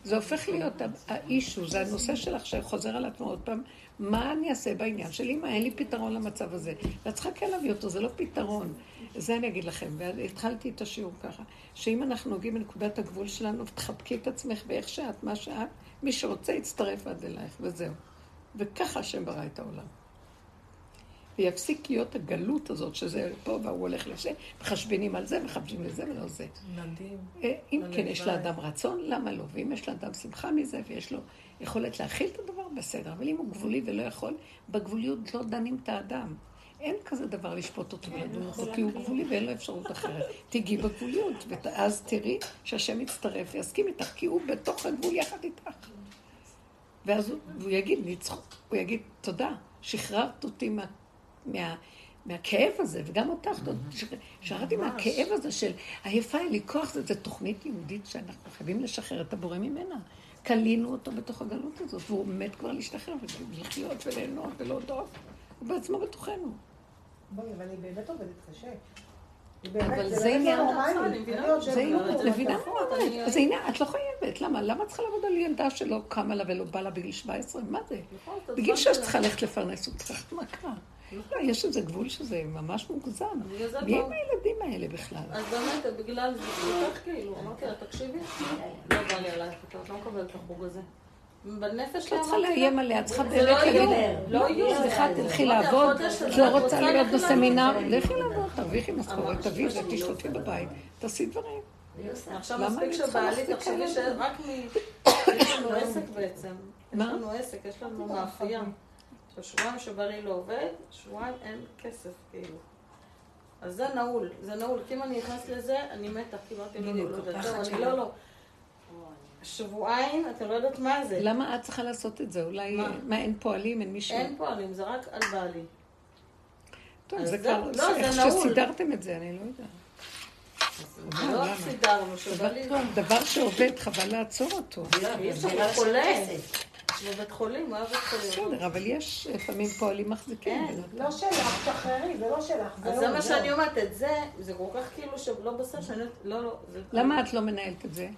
זה הופך להיות האישו, זה הנושא שלך שחוזר על עצמו עוד פעם. מה אני אעשה בעניין של אמא? אין לי פתרון למצב הזה. ואת צריכה כן להביא אותו, זה לא פתרון. זה אני אגיד לכם, והתחלתי את השיעור ככה, שאם אנחנו נוגעים בנקודת הגבול שלנו, ותחבקי את עצמך באיך שאת, מה שאת, מי שרוצה יצטרף עד אלייך, וזהו. וככה השם ברא את העולם. ויפסיק להיות הגלות הזאת, שזה פה והוא הולך לזה, מחשבנים על זה, מחשבים לזה ולא זה. מדהים. אה, אם כן הלוואי. יש לאדם רצון, למה לא? ואם יש לאדם שמחה מזה ויש לו יכולת להכיל את הדבר, בסדר. אבל אם הוא גבולי ולא יכול, בגבוליות לא דנים את האדם. אין כזה דבר לשפוט אותו ולדון אותו, כי הוא גבולי ואין לו אפשרות אחרת. תיגעי בגבוליות, ואז תראי שהשם יצטרף ויסכים איתך, כי הוא בתוך הגבול יחד איתך. ואז הוא, והוא יגיד, ניצחו, הוא יגיד, תודה, שחררת אותי מה, מה, מהכאב הזה, וגם אותך, שחררתי מהכאב הזה של עייפה לי כוח, זה, זה תוכנית יהודית שאנחנו חייבים לשחרר את הבורא ממנה. כלינו אותו בתוך הגלות הזאת, והוא מת כבר להשתחרר ולחיות וליהנות ולהודות. הוא בעצמו בתוכנו. בואי, אבל היא באמת עובדת קשה. אבל זה עניין- לא. אני אני זה עניין, מבינה נכון, מה אומרת? אני- זה עניין, את לא חייבת. למה? למה את צריכה לעבוד על ילדה שלא קמה לה ולא בא לה בגיל 17? מה זה? נכון, בגיל הזמן 6 צריכה. ללכת לפרנס אותך, מה קרה? לא, יש איזה גבול שזה ממש מוגזם. מי הם הילדים האלה בכלל? אז באמת, בגלל זה, כך כאילו, אמרתי לה, תקשיבי, לא בא לי עלייך את לא מקבלת את החוג הזה. בנפש לא צריכה לאיים עליה, את צריכה באמת לא להגיד, לא יהיו. סליחה, תלכי לעבוד, את לא רוצה להיות בסמינר? לכי לעבוד, תרוויחי משכורת, תביאי לא ותשתתפי עושה. בבית, תעשי דברים. עכשיו מספיק שבעלי, תחשבי? שרק מ... יש לנו עסק בעצם. יש? לנו עסק, יש לנו מאפייה. עכשיו שבועיים שבעלי לא עובד, שבועיים אין כסף, כאילו. אז זה נעול, זה נעול. כי אם אני נכנסת לזה, אני מתה. כי אמרתי, לא, בדיוק, לא, לא, טוב, אני. לא, לא. שבועיים, אתה לא יודעת מה זה. למה את צריכה לעשות את זה? אולי, מה? מה, אין פועלים, אין מישהו? אין פועלים, זה רק על בעלי. טוב, זה כבר, לא, זה איך זה נעול. שסידרתם את זה, אני לא יודעת. לא למה? סידרנו, שבא לי... דבר- דבר שעובד, חבל לעצור אותו. אי אפשר, הוא חולה. בבית חולים, הוא היה בבית חולים. בסדר, אבל יש לפעמים פועלים מחזיקים. כן. לא שלך, תשחררי, זה לא שלך. אז לא, זה מה. שאני אומרת, את זה, זה כל כך כאילו שלא בסדר, שאני... לא, לא. זה- למה את לא מנהלת את זה?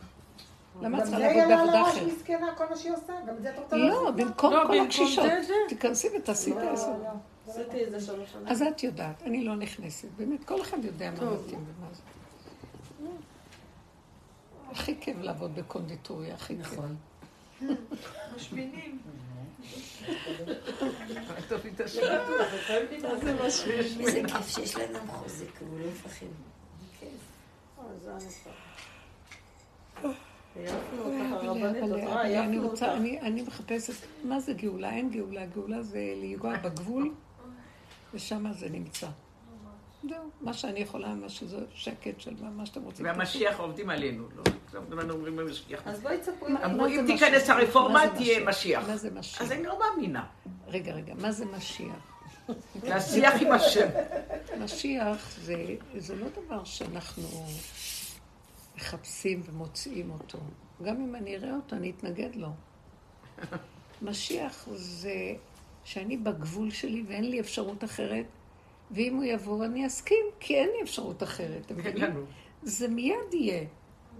למה את גם צריכה זה לעבוד יהיה לה בעבודה לראש אחרת? מסכנה, כל מה שהיא עושה, גם זה את רוצה לא, לעשות לה? במקום לא, כל הקשישות. זה, זה. תיכנסי ותעשי את לא. לא, לא. עשיתי זה שלוש שנים. אז את יודעת, אני לא נכנסת. באמת, כל אחד יודע מה מתאים ומה זה. הכי כיף לעבוד בקונדיטוריה, הכי כיף. משמינים. איזה כיף שיש לאדם חוזק, הוא לא מפחד. אני רוצה. אני- אני מחפשת, מה זה גאולה? אין גאולה. גאולה זה לנגוע בגבול, ושם זה נמצא. זהו, מה שאני יכולה, מה שזה שקט של מה- שאתם רוצים. והמשיח עובדים עלינו, לא? כל הזמן אומרים המשיח. אז בואי תספרי. מה- אמרו, אם תיכנס? הרפורמה, תהיה משיח. מה זה משיח? אז אני לא מאמינה. רגע, רגע, מה זה משיח? להשיח עם השם. משיח זה, זה לא דבר שאנחנו מחפשים ומוצאים אותו. גם אם אני אראה אותו, אני אתנגד לו. משיח זה שאני בגבול שלי ואין לי אפשרות אחרת, ואם הוא יבוא אני אסכים, כי אין לי אפשרות אחרת. אתם כן, מבינים? זה מיד יהיה.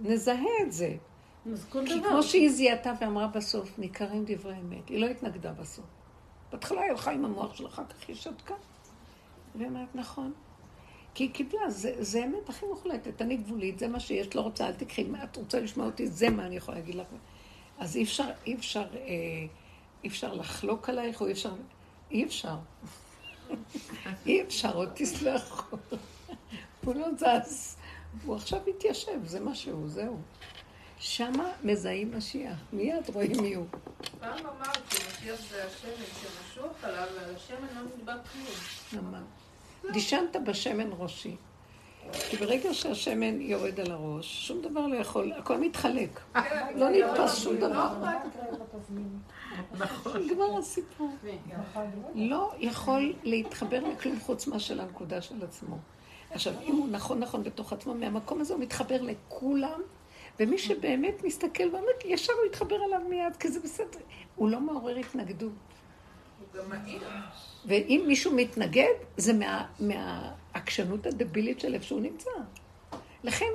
נזהה את זה. כי. כמו שהיא זיהתה ואמרה בסוף, ניכרים דברי אמת. היא לא התנגדה בסוף. בהתחלה היא הלכה עם המוח שלה, אחר כך היא שתקה. והיא אומרת, נכון. כי היא קיבלה, זה, זה אמת הכי מוחלטת. אני גבולית, זה מה שיש, לא רוצה, אל תקחי. מה את רוצה לשמוע אותי? זה מה אני יכולה להגיד לך. אז אי אפשר, אי אפשר, אה, אי אפשר לחלוק עלייך, או אי אפשר, אי אפשר. אי אפשר, עוד תסלחו. הוא לא זז. הוא עכשיו התיישב, זה מה שהוא, זהו. שמה מזהים משיח, מיד רואים מי הוא. פעם אמרתי, משיח זה השמן שמשוך עליו, ועל השמן לא נדבק כלום. אמר. דישנת בשמן ראשי. כי ברגע שהשמן יורד על הראש, שום דבר לא יכול, הכל מתחלק. לא נתפס שום דבר. נגמר הסיפור. לא יכול להתחבר לכלום חוץ מאשר לנקודה של עצמו. עכשיו, אם הוא נכון נכון בתוך עצמו, מהמקום הזה הוא מתחבר לכולם, ומי שבאמת מסתכל ואומר, ישר הוא יתחבר אליו מיד, כי זה בסדר. הוא לא מעורר התנגדות. ואם מישהו מתנגד, זה מה, מהעקשנות הדבילית של איפה שהוא נמצא. לכן,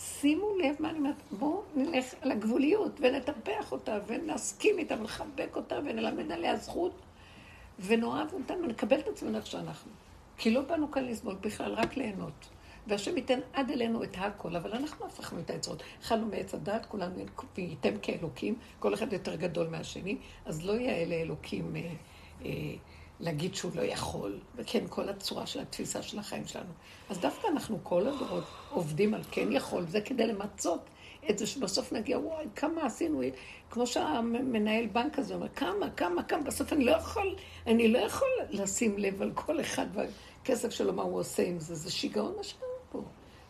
שימו לב מה אני אומרת, בואו נלך על הגבוליות ונטפח אותה ונסכים איתה ונחבק אותה ונלמד עליה זכות ונאהב אותה ונקבל את עצמנו איך שאנחנו. כי לא באנו כאן לסבול בכלל, רק ליהנות. והשם ייתן עד אלינו את הכל, אבל אנחנו הפכנו את היצרות. אכלנו מעץ הדת, כולנו וייתם כאלוקים, כל אחד יותר גדול מהשני, אז לא יהיה אלה אלוקים אה, אה, להגיד שהוא לא יכול, וכן, כל הצורה של התפיסה של החיים שלנו. אז דווקא אנחנו כל הדורות עובדים על כן יכול, זה כדי למצות את זה שבסוף נגיע, וואי, כמה עשינו, כמו שהמנהל בנק הזה אומר, כמה, כמה, כמה, בסוף אני לא יכול, אני לא יכול לשים לב על כל אחד והכסף שלו, מה הוא עושה עם זה, זה שיגעון מה שקורה פה.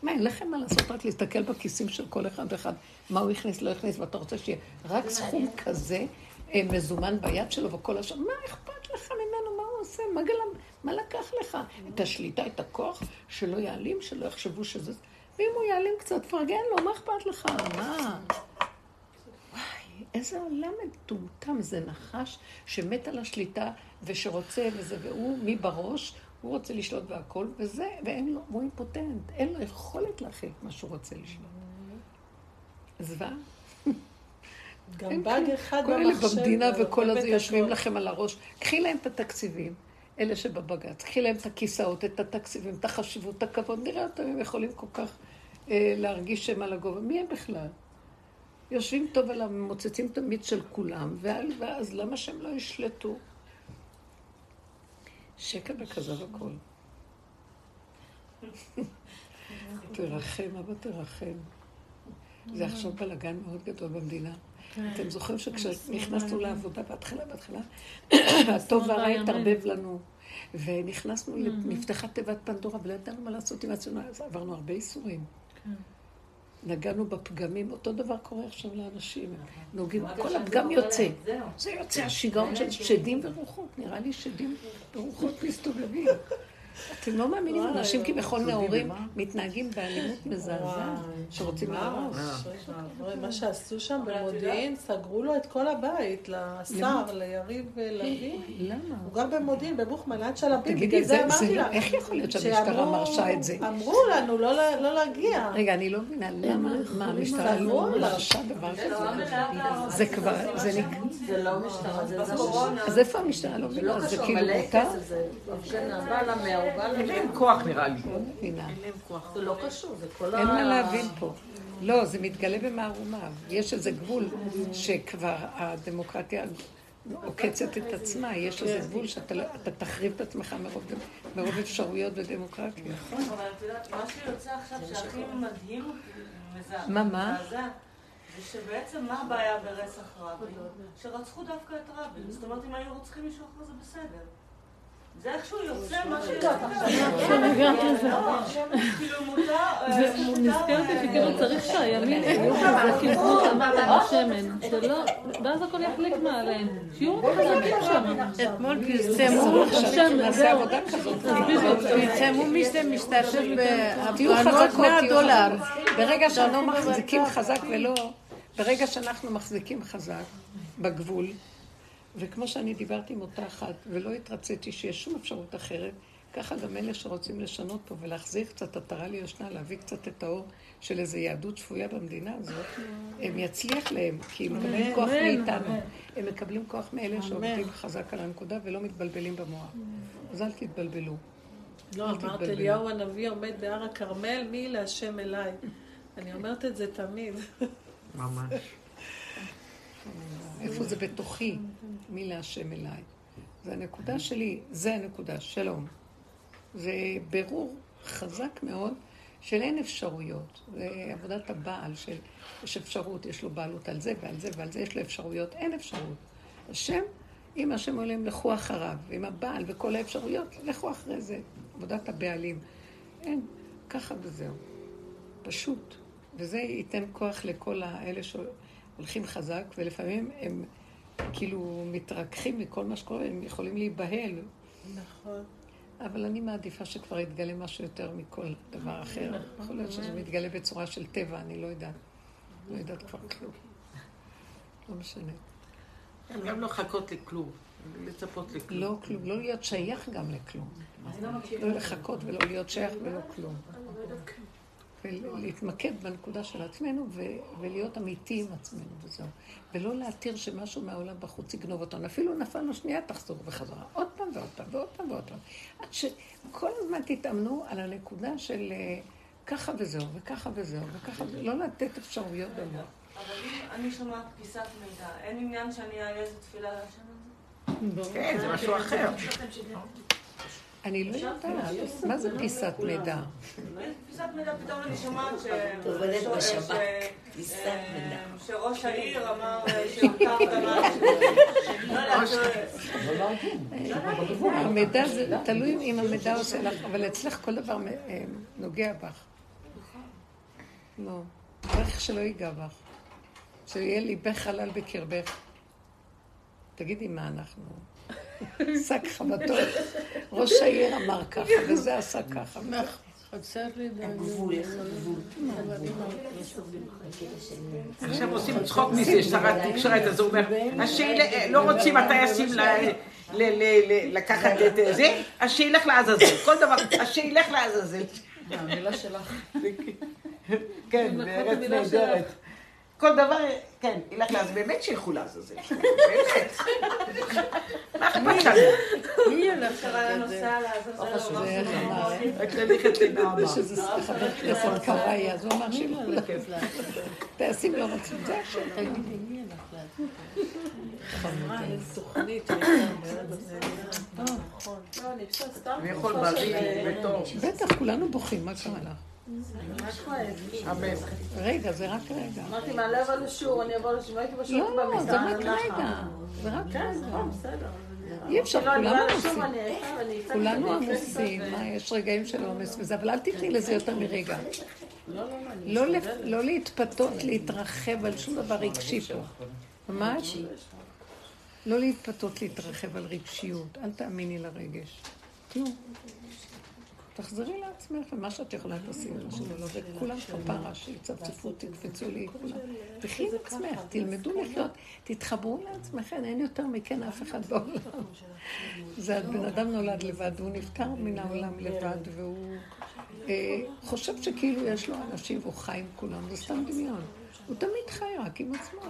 מה, אין לכם מה לעשות רק להסתכל בכיסים של כל אחד ואחד, מה הוא הכניס, לא הכניס, ואתה רוצה שיהיה רק סכום כזה אה, מזומן ביד שלו וכל השאר, מה אכפת לך ממנו, עושה, מה גלם, מה לקח לך? את השליטה, את הכוח, שלא יעלים, שלא יחשבו שזה... ואם הוא יעלים קצת, פרגן לו, מה אכפת לך? מה? וואי, איזה עולם מטומטם, זה נחש שמת על השליטה ושרוצה וזה, והוא מי בראש, הוא רוצה לשלוט בהכל, וזה, ואין לו, הוא אימפוטנט, אין לו יכולת להכיל מה שהוא רוצה לשלוט. זוועה. גם אין באג כלום. אחד כל אלה במחשב. במדינה וכל הזה יושבים. לכם על הראש. קחי להם את התקציבים, אלה שבבג"ץ. קחי להם את הכיסאות, את התקציבים, את החשיבות, את הכבוד. נראה אותם, הם יכולים כל כך אה, להרגיש שהם על הגובה. מי הם בכלל? יושבים טוב על המוצצים את המיץ של כולם, ואז למה שהם לא ישלטו? שקר וכזב הכל. תרחם, אבא תרחם. זה עכשיו בלאגן מאוד גדול במדינה. אתם זוכרים שכשנכנסנו לעבודה בהתחלה, בהתחלה, הטוב והרע התערבב לנו. ונכנסנו, נפתחה תיבת פנדורה ולא ידענו מה לעשות עם עצמנו, אז עברנו הרבה איסורים. נגענו בפגמים, אותו דבר קורה עכשיו לאנשים. נוגעים, כל הפגם יוצא. זה יוצא השיגעון של שדים ורוחות, נראה לי שדים ורוחות מסתובבים. אתם לא מאמינים, אנשים כביכול נאורים מתנהגים באלימות מזעזעת, שרוצים להרוס. מה שעשו שם במודיעין, סגרו לו את כל הבית, לשר, ליריב לוין. למה? הוא גר במודיעין, בבוכמן, עד שלבים. תגידי, בגלל זה- זה אמרתי זה- לה. איך יכול להיות שהמשטרה מרשה את זה? אמרו לנו לא לא להגיע. רגע, אני לא מבינה, למה, מה, המשטרה לא. מרשה דבר כזה? זה כבר, זה נקרא... זה לא משטרה, זה זה אז איפה המשטרה? לא מבינה, לא זה קשור, כאילו מלא מותר? כסף, זה הפגנה, בא לה אין. להם כוח נראה לי. לא. אין להם כוח. זה לא קשור, זה כל ה... אין מה להבין פה. לא, זה מתגלה במערומיו. יש איזה גבול שכבר הדמוקרטיה עוקצת את עצמה, יש איזה גבול שאתה לא- תחריב את עצמך מרוב- אפשרויות ודמוקרטיה. אבל את יודעת, מה שיוצא עכשיו שהכי מדהים, מזע- מה, מה? שבעצם מה הבעיה ברצח רבין? שרצחו דווקא את רבין. זאת אומרת, אם היו רוצחים מישהו אחר זה בסדר. זה איכשהו יוצא מה שיוצא. הגעת לזה. לא, כאילו מותר... אה, אה, שכאילו צריך שהימין יהיו חזקים כמו השמן, שלא, ואז הכל יחליק מעליהם. שיהיו חזקים שם. אתמול פרסמו, זהו. פרסמו מי שמשתתף בהפגנות חזקות, 100 תהיו דולר. ברגע שאנו מחזיקים חזק ולא... ברגע שאנחנו מחזיקים חזק בגבול, וכמו שאני דיברתי עם אותה אחת, ולא התרציתי שיש שום אפשרות אחרת, ככה גם אלה שרוצים לשנות פה ולהחזיר קצת עטרה ליושנה, להביא קצת את האור של איזו יהדות שפויה במדינה הזאת, הם יצליח להם, כי הם מקבלים כוח מאיתנו. הם מקבלים כוח מאלה שעובדים חזק על הנקודה ולא מתבלבלים במוח. אז אל תתבלבלו. לא, אמרת. אליהו הנביא עומד בהר הכרמל, מי להשם אליי. אני אומרת את זה תמיד. ממש. איפה זה בתוכי? מי להשם אליי? זה הנקודה שלי, זה הנקודה, שלום. זה ברור חזק מאוד של אין אפשרויות. זה עבודת הבעל של יש אפשרות, יש לו בעלות על זה ועל זה ועל זה, יש לו אפשרויות, אין אפשרות. השם, אם השם עולים, לכו אחריו, עם הבעל וכל האפשרויות, לכו אחרי זה. עבודת הבעלים. אין, ככה וזהו. פשוט. וזה ייתן כוח לכל האלה שהולכים חזק, ולפעמים הם כאילו מתרככים מכל מה שקורה, הם יכולים להיבהל. נכון. אבל אני מעדיפה שכבר יתגלה משהו יותר מכל דבר אחר. יכול להיות שזה מתגלה בצורה של טבע, אני לא יודעת. לא יודעת כבר כלום. לא משנה. הם גם לא לחכות לכלום, לצפות לכלום. לא כלום, לא להיות שייך גם לכלום. לא לחכות ולא להיות שייך ולא כלום. ולהתמקד בנקודה של עצמנו ו- ולהיות אמיתי עם עצמנו וזהו. ולא להתיר שמשהו מהעולם בחוץ יגנוב אותנו. אפילו נפלנו שנייה, תחזרו בחזרה. עוד פעם ועוד פעם ועוד פעם ועוד פעם. עד שכל הזמן תתאמנו על הנקודה של אה, ככה וזהו, וככה וזהו, וככה וזהו. לא לתת אפשרויות במוח. אבל אם אני שומעת פיסת מידע, אין עניין שאני אעלה איזה תפילה להשם הזה? כן, זה משהו אחר. אני לא יודעת, מה זה פיסת מידע? פיסת מידע, פתאום אני שומעת ש... ש- בשב"כ. פיסת אה, מידע. שראש העיר אמר אה, שהוקם גם משהו. לא יודעת, ש- המידע זה תלוי אם המידע עושה לך, אבל אצלך כל דבר אה, נוגע בך. לא, צריך שלא ייגע בך. שיהיה ליבך חלל בקרבך. תגידי מה אנחנו. שק חבטות. ראש העיר אמר ככה, וזה עשה ככה. עכשיו עושים צחוק מזה, שר התקשורת, אז הוא אומר, השאלה, לא רוצים הטייסים לקחת את זה, אז שילך לעזאזל. כל דבר, אז שילך לעזאזל. המילה שלך. כן, בארץ נהדרת. כל דבר, כן, ילך לעזאזל. באמת שילכו לעזאזל. באמת. מה אכפת לנו? מי ילך עכשיו היה נוסע לעזאזל? רק ללכת לנעמה. יש איזה חבר כנסת קוואי, אז הוא אמר שילכו לכיף. טייסים לא רוצים, זה השם. תגידי, מי בערב הזה. נכון. לא, אני בריא וטוב. בטח, כולנו בוכים, מה קרה לך? רגע, זה רק רגע. אמרתי, מעלה אבל לשיעור, אני אבוא לשיעור, הייתי בשיעור לא, במיטה. זה רק. רגע. זה רק כן, רגע. אי אפשר, לא, כולנו יצאתי, כולנו עמוסים, מה, יש רגעים של עומס וזה, אבל אל תתני לזה יותר מרגע. לא, לא, לא, לא. לא להתפתות, להתרחב על שום דבר רגשי פה. ממש? לא להתפתות, להתרחב על רגשיות. אל תאמיני לרגש. כלום. תחזרי לעצמך, ומה שאת יכולה תעשי מה שלא לא, וכולם כפרה שיצפצפו, תקפצו לי, כולם. תחי עם עצמך, תלמדו לחיות, תתחברו לעצמכם, אין יותר מכן אף אחד בעולם. זה הבן אדם נולד לבד, והוא נפטר מן העולם לבד, והוא אה, חושב שכאילו יש לו אנשים והוא חי עם כולם, זה סתם דמיון. הוא תמיד חי רק עם עצמו.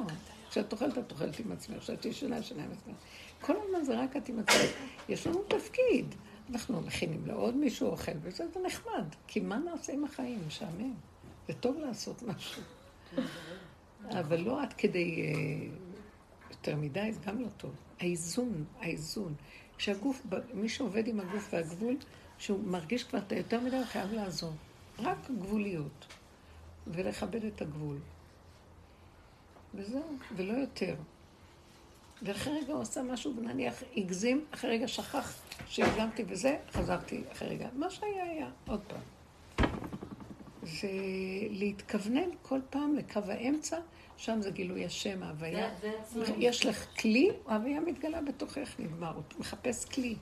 כשאת אוכלת, את אוכלת עם עצמך, כשאת ישנה, ישנה עם עצמך. כל הזמן זה רק את עם עצמך. יש לנו תפקיד. אנחנו מכינים לעוד מישהו אוכל, וזה זה נחמד. כי מה נעשה עם החיים? משעמם. זה טוב לעשות משהו. אבל לא עד כדי אה, יותר מדי, זה גם לא טוב. האיזון, האיזון. כשהגוף, מי שעובד עם הגוף והגבול, שהוא מרגיש כבר את היותר מדי, הוא חייב לעזור. רק גבוליות. ולכבד את הגבול. וזהו, ולא יותר. ואחרי רגע הוא עשה משהו, ונניח הגזים, אחרי רגע שכח שהגזמתי וזה, חזרתי אחרי רגע. מה שהיה היה, עוד פעם. זה להתכוונן כל פעם לקו האמצע, שם זה גילוי השם, ההוויה. יש לך כלי, ההוויה מתגלה בתוכך, נגמר. הוא מחפש כלי.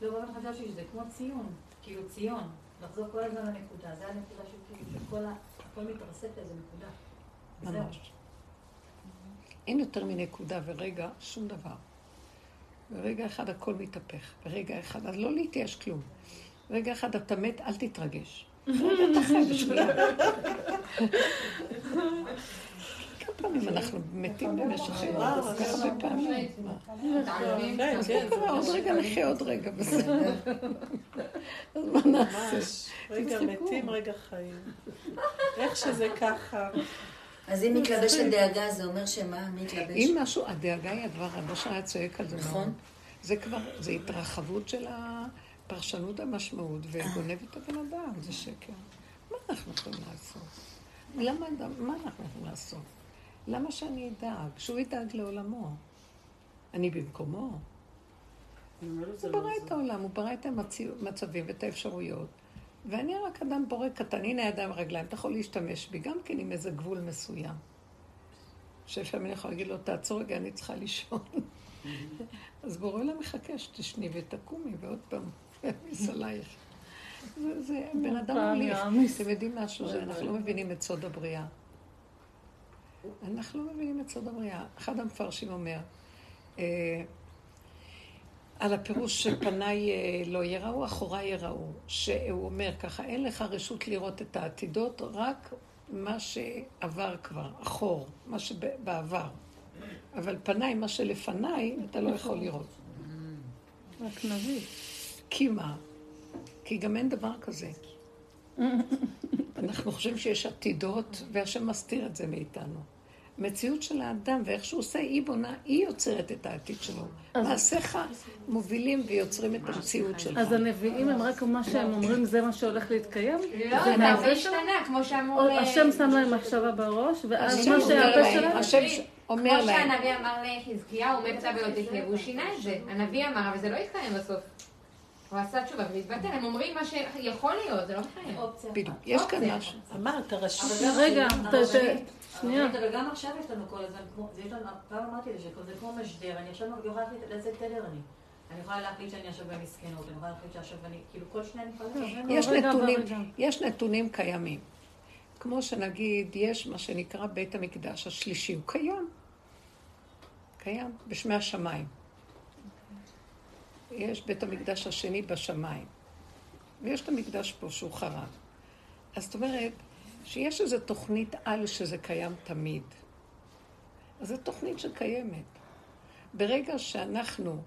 לא, באמת חשבתי שזה כמו ציון, כאילו ציון, לחזור כל הזמן לנקודה, זה הנקודה של כאילו, שכל ה... הכל מתרסק לאיזה נקודה. ממש. אין יותר מנקודה ורגע שום דבר. ברגע אחד הכל מתהפך. ברגע אחד, אז לא להתייאש כלום. ברגע אחד אתה מת, אל תתרגש. רגע אתה חי בשנייה. כמה פעמים אנחנו מתים במשך חיים? כל כך הרבה פעמים. כן, אז כן, מה קרה? עוד רגע נחיה עוד רגע, בסדר. אז מה נעשה? רגע. מתים, רגע חיים. איך שזה ככה. אז אם מתלבשת דאגה, זה אומר שמה? מי מתלבש? אם משהו, הדאגה היא הדבר, רבושר היה צועק על זה נכון. זה כבר, זה התרחבות של הפרשנות המשמעות, וגונב את הבן אדם, זה שקר. מה אנחנו יכולים לעשות? למה, אדם- מה אנחנו יכולים לעשות? למה שאני אדאג? שהוא ידאג לעולמו. אני במקומו. הוא ברא את העולם, הוא ברא את המצבים ואת האפשרויות. ואני רק אדם בורא קטן, הנה ידיים ורגליים, אתה יכול להשתמש בי, גם כן עם איזה גבול מסוים. שלפעמים אני יכולה להגיד לו, תעצור רגע, אני צריכה לישון. אז בורא לה מחכה שתשני ותקומי, ועוד פעם, יעמיס עלייך. זה, זה בן אדם. יעמיס. אתם יודעים משהו? זה, אנחנו לא מבינים את סוד הבריאה. אנחנו לא מבינים את סוד הבריאה. אחד המפרשים אומר, אה, על הפירוש שפניי אה, לא יראו, אחוריי יראו. שהוא אומר ככה, אין לך רשות לראות את העתידות, רק מה שעבר כבר, אחור, מה שבעבר. אבל פניי, מה שלפניי, אתה לא יכול לראות. רק נביא. כי מה? כי גם אין דבר כזה. אנחנו חושבים שיש עתידות, והשם מסתיר את זה מאיתנו. המציאות של האדם ואיך שהוא עושה, היא בונה, היא יוצרת את העתיד שלו. מעשיך מובילים ויוצרים את המציאות שלך. אז הנביאים הם רק מה שהם אומרים, זה מה שהולך להתקיים? לא, זה השתנה, כמו שאמרו... השם שם להם מחשבה בראש, ואז מה שהפה להם, שלהם... אומר כמו להם. שהנביא אמר לחזקיהו, מת אתה ולא תחיה, והוא שינה את זה. הנביא אמר, אבל זה לא התקיים בסוף. הוא עשה תשובה והתבטל, הם אומרים מה שיכול להיות, זה לא מחייב. בדיוק. יש כאן אופציה. משהו. אמרת, גם- רגע, שנייה. שנייה. אבל גם עכשיו יש לנו כל הזמן, יש לנו, פעם אמרתי את זה, שזה כמו משדר, אני עכשיו יכולה להחליט לאיזה תדר אני. אני יכולה להחליט שאני עכשיו במסכנות, אני יכולה להחליט שעכשיו אני, כאילו כל שניה אני יכולה. יש נתונים קיימים. כמו שנגיד, יש מה שנקרא בית המקדש השלישי, הוא קיים. קיים, בשמי השמיים. יש בית המקדש השני בשמיים. ויש את המקדש פה שהוא חרב. אז זאת אומרת, שיש איזו תוכנית על שזה קיים תמיד. אז זו תוכנית שקיימת. ברגע שאנחנו,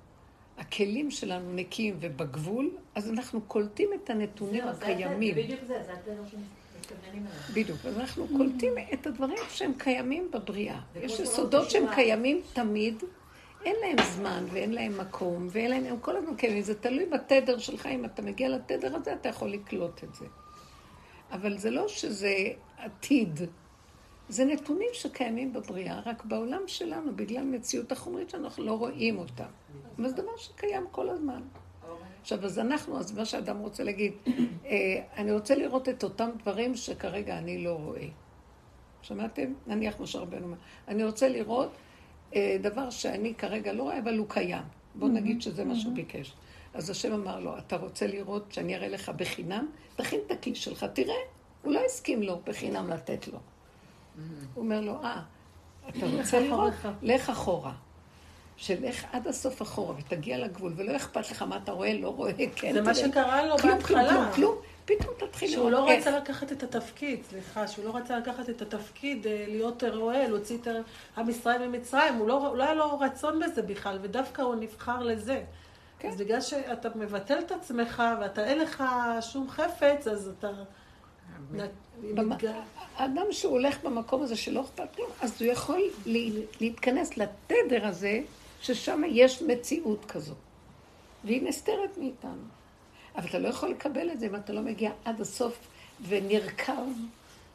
הכלים שלנו נקיים ובגבול, אז אנחנו קולטים את הנתונים זהו, זה הקיימים. התדר, בדיוק זה, זה התדר שמתכווננים אליו. בדיוק, אז אנחנו קולטים את הדברים שהם קיימים בבריאה. זה יש יסודות שהם. קיימים תמיד, אין להם זמן ואין להם מקום, ואין להם, הם כל הזמן קיימים. זה תלוי בתדר שלך, אם אתה מגיע לתדר הזה, אתה יכול לקלוט את זה. אבל זה לא שזה עתיד. זה נתונים שקיימים בבריאה, רק בעולם שלנו, בגלל מציאות החומרית שאנחנו לא רואים אותה. אבל זה דבר שקיים כל הזמן. עכשיו, אז אנחנו, אז מה שאדם רוצה להגיד, אה, אני רוצה לראות את אותם דברים שכרגע אני לא רואה. שמעתם? נניח משה רבנו אומר, אני רוצה לראות דבר שאני כרגע לא רואה, אבל הוא קיים. בוא נגיד שזה מה שהוא ביקש. אז השם אמר לו, אתה רוצה לראות שאני אראה לך בחינם? תכין את הכלי שלך, תראה. הוא לא הסכים לו בחינם לתת לו. הוא אומר לו, אה, אתה רוצה לראות? לך אחורה. שלך עד הסוף אחורה ותגיע לגבול, ולא אכפת לך מה אתה רואה, לא רואה, כן. זה מה. שקרה לו כלום, כלום, בהתחלה. כלום, כלום. פתאום תתחיל שהוא לראות לא. רצה לקחת את התפקיד, סליחה, שהוא לא רצה לקחת את התפקיד, אה, להיות רועה, להוציא את עם ישראל ממצרים, הוא לא, לא היה לו רצון בזה בכלל, ודווקא הוא נבחר לזה. כן. אז בגלל שאתה מבטל את עצמך ואתה אין לך שום חפץ, אז אתה... מתג- האדם שהוא הולך במקום הזה שלא אכפת כלום, אז הוא יכול לה- להתכנס לתדר הזה, ששם יש מציאות כזו. והיא נסתרת מאיתנו. אבל אתה לא יכול לקבל את זה אם אתה לא מגיע עד הסוף ונרקב,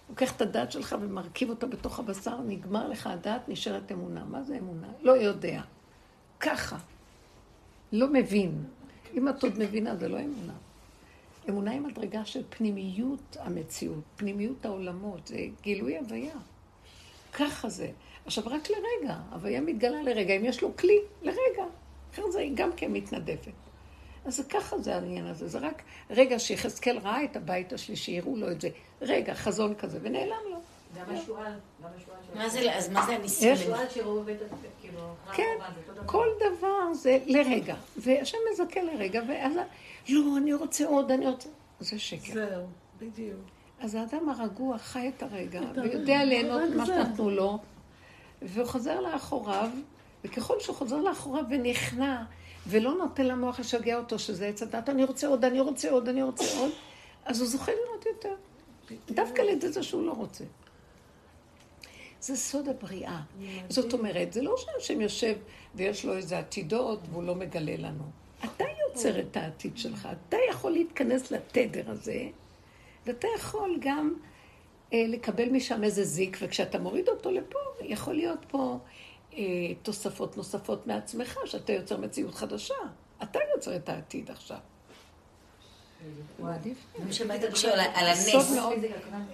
לוקח את הדעת שלך ומרכיב אותה בתוך הבשר, נגמר לך הדעת, נשארת אמונה. מה זה אמונה? לא יודע. ככה. לא מבין. אם את עוד מבינה, זה לא אמונה. אמונה היא מדרגה של פנימיות המציאות, פנימיות העולמות, זה גילוי הוויה. ככה זה. עכשיו, רק לרגע, הוויה מתגלה לרגע, אם יש לו כלי, לרגע. אחרת זה גם כן מתנדפת. אז זה ככה זה העניין הזה, זה רק רגע שיחזקאל ראה את הבית השלישי, הראו לו את זה. רגע, חזון כזה, ונעלם לו. גם השועל, גם השועל של... מה זה, אז מה זה הניסים? השועל שראו בבית, כאילו, כן. כל דבר זה לרגע. והשם מזכה לרגע, ואז, לא, אני רוצה עוד, אני רוצה... זה שקר. זהו, בדיוק. אז האדם הרגוע חי את הרגע, ויודע ליהנות מה. שנתנו לו, והוא חוזר לאחוריו, וככל שהוא חוזר לאחוריו ונכנע, ולא נותן למוח לשגע אותו, שזה עץ הדת, אני רוצה עוד, אני רוצה עוד, אני רוצה עוד, אז הוא זוכה לראות יותר. דווקא על ידי זה שהוא לא רוצה. זה סוד הבריאה. זאת אומרת, זה לא שהשם יושב ויש לו איזה עתידות והוא לא מגלה לנו. אתה יוצר את העתיד שלך, אתה יכול להתכנס לתדר הזה, ואתה יכול גם אה, לקבל משם איזה זיק, וכשאתה מוריד אותו לפה, יכול להיות פה תוספות נוספות מעצמך, שאתה יוצר מציאות חדשה. אתה יוצר את העתיד עכשיו.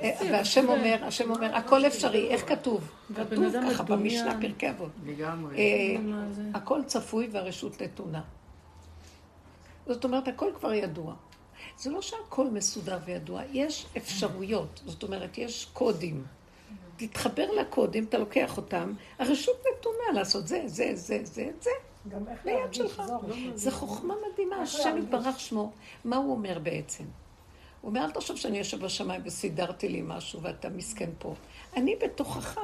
אה, והשם אומר, השם אומר, הכל אפשרי. איך כתוב? כתוב ככה. במשנה פרקי אבות. אה? הכל צפוי והרשות נתונה. זאת אומרת, הכל כבר ידוע. זה לא שהכל מסודר וידוע, יש אפשרויות. זאת אומרת, יש קודים. תתחבר לקודים, אתה לוקח אותם, הרשות נתונה לעשות זה, זה, זה, זה, זה. גם איך להרגיש שלך. זו. זו חוכמה מדהימה, השם יתברך שמו. מה הוא אומר בעצם? הוא אומר, אל תחשוב שאני יושב בשמיים וסידרתי לי משהו ואתה מסכן פה. אני בתוכך.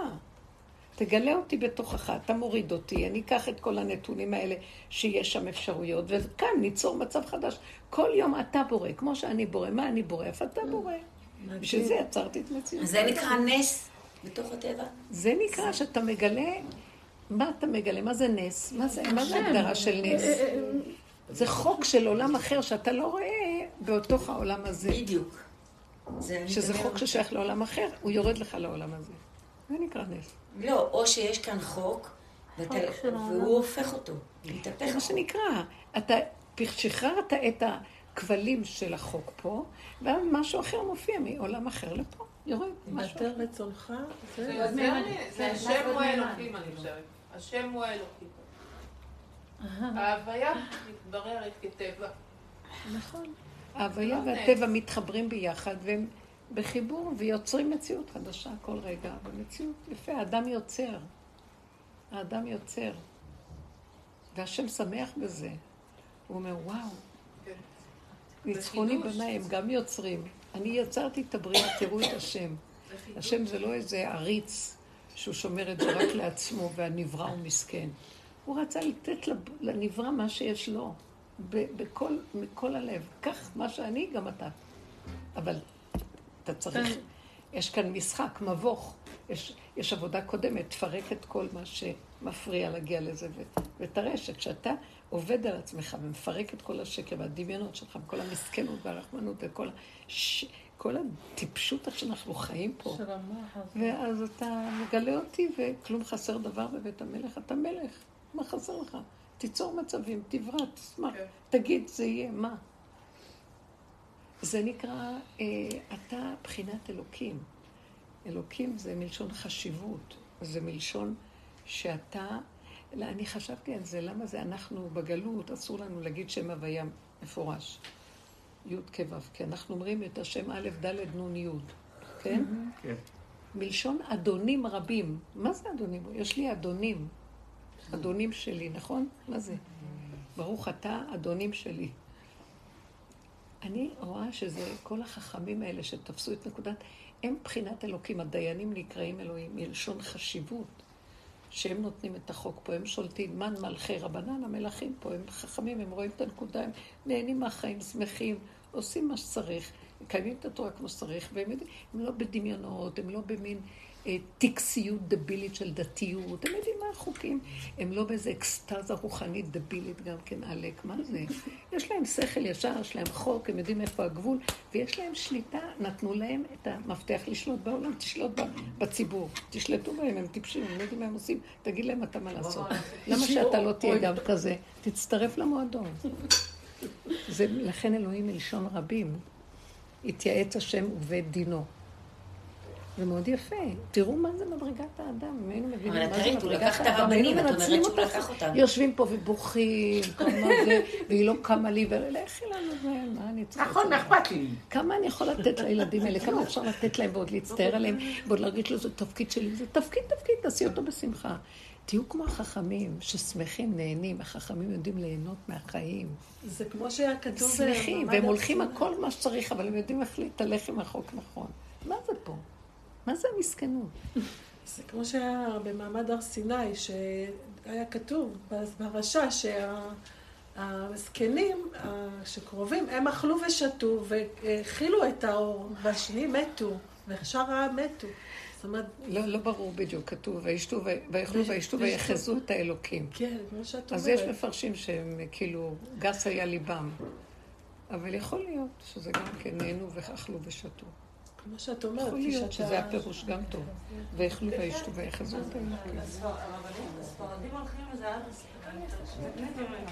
תגלה אותי בתוכך, אתה מוריד אותי, אני אקח את כל הנתונים האלה שיש שם אפשרויות, וכאן ניצור מצב חדש. כל יום אתה בורא, כמו שאני בורא. מה אני בורא? איפה אתה בורא? בשביל זה יצרתי את מציאות. זה נקרא נס בתוך הטבע? זה נקרא שאתה מגלה, מה אתה מגלה? מה זה נס? מה זה, מה זה הגדרה של נס? זה חוק של עולם אחר שאתה לא רואה בתוך העולם הזה. בדיוק. זה שזה. חוק ששייך לעולם אחר, הוא יורד לך לעולם הזה. זה נקרא נס. לא, או שיש כאן חוק. והוא הופך אותו. זה מתהפך מה החוק. שנקרא. אתה שחררת את הכבלים של החוק פה, ואז משהו אחר מופיע מעולם אחר לפה. יורד. משהו בטל רצונך, זה השם הוא. האלוקים, אני חושבת. השם הוא האלוקים. ההוויה מתבררת כטבע. נכון. ההוויה לא והטבע מתחברים ביחד, והם בחיבור ויוצרים מציאות חדשה כל רגע. במציאות יפה, האדם יוצר. האדם יוצר. והשם שמח בזה. הוא אומר, וואו, כן. ניצחוני. בניי, הם גם יוצרים. אני יצרתי את הבריאה, תראו את השם. השם זה לא איזה עריץ שהוא שומר את זה רק לעצמו והנברא הוא מסכן. הוא רצה לתת לנברא מה שיש לו, בכל, מכל הלב. קח מה שאני, גם אתה. אבל אתה צריך, יש כאן משחק, מבוך. יש, יש עבודה קודמת, תפרק את כל מה שמפריע להגיע לזה, ותראה שכשאתה עובד על עצמך ומפרק את כל השקר והדמיונות שלך, וכל המסכנות והרחמנות וכל הש... כל הטיפשות איך שאנחנו חיים פה. ואז אתה מגלה אותי וכלום חסר דבר בבית המלך, אתה מלך, מה חסר לך? תיצור מצבים, תברא, תשמח, תגיד, זה יהיה, מה? זה נקרא, אה, אתה בחינת אלוקים. אלוקים זה מלשון חשיבות, זה מלשון שאתה, לא, אני חשבתי על זה, למה זה אנחנו בגלות, אסור לנו להגיד שם הוויה מפורש. י' כו', כי אנחנו אומרים את השם א', ד', נ', י', כן? כן. מלשון אדונים רבים. מה זה אדונים? יש לי אדונים. אדונים שלי, נכון? מה זה? ברוך אתה, אדונים שלי. אני רואה שזה כל החכמים האלה שתפסו את נקודת, הם בחינת אלוקים, הדיינים נקראים אלוהים, מלשון חשיבות, שהם נותנים את החוק פה, הם שולטים, מן מלכי רבנן, המלכים פה, הם חכמים, הם רואים את הנקודה, הם נהנים מהחיים, שמחים, עושים מה שצריך, מקיימים את התורה כמו שצריך, והם יודעים, הם לא בדמיונות, הם לא במין טקסיות דבילית של דתיות, הם יודעים מה החוקים, הם לא באיזה אקסטזה רוחנית דבילית גם כן, עלק, מה זה? יש להם שכל ישר, יש להם חוק, הם יודעים איפה הגבול, ויש להם שליטה, נתנו להם את המפתח לשלוט בעולם, תשלוט בציבור, תשלטו בהם, הם טיפשים, הם לא יודעים מה הם עושים, תגיד להם אתה מה לעשות. למה שאתה לא תהיה גם כזה? תצטרף למועדון. זה לכן אלוהים מלשון רבים. התייעץ השם ובית דינו. זה מאוד יפה. תראו מה זה מדרגת האדם. אם היינו מבינים אבל מה את זה ראית, הוא מדרגת לקח את האדם, הרבנים, היינו את אומרת מנצלים שהוא. לקח אותם. יושבים פה ובוכים, כמה זה, והיא לא קמה לי, ולכי לנו זה, מה אני צריכה... נכון, אכפת לי? כמה אני יכול לתת לילדים האלה, כמה אפשר לתת להם ועוד להצטער עליהם, ועוד להרגיש לו, זה תפקיד שלי, זה תפקיד, תפקיד, תעשי אותו בשמחה. תהיו כמו החכמים, ששמחים, נהנים, החכמים יודעים ליהנות מהחיים. זה כמו שהיה כתוב... שמחים, במעמד והם הולכים. הכל מה שצריך, אבל הם יודעים איך להתהלך עם החוק נכון. מה זה פה? מה זה המסכנות? זה כמו שהיה במעמד הר סיני, שהיה כתוב בפרשה שהזקנים שקרובים, הם אכלו ושתו והאכילו את האור, והשני מתו, ושאר העם מתו. אומרת, לא, לא ברור בדיוק, כתוב, וישתו, ויאכלו וישתו ויחזו את האלוקים. כן, כמו שאת אומרת. אז יש מפרשים שהם כאילו, גס היה ליבם. אבל יכול להיות שזה גם כן נהנו ואכלו ושתו. כמו שאת אומרת, יכול להיות שזה הפירוש גם טוב. ויאכלו וישתו ויחזו את האלוקים. הספרדים הולכים לזה.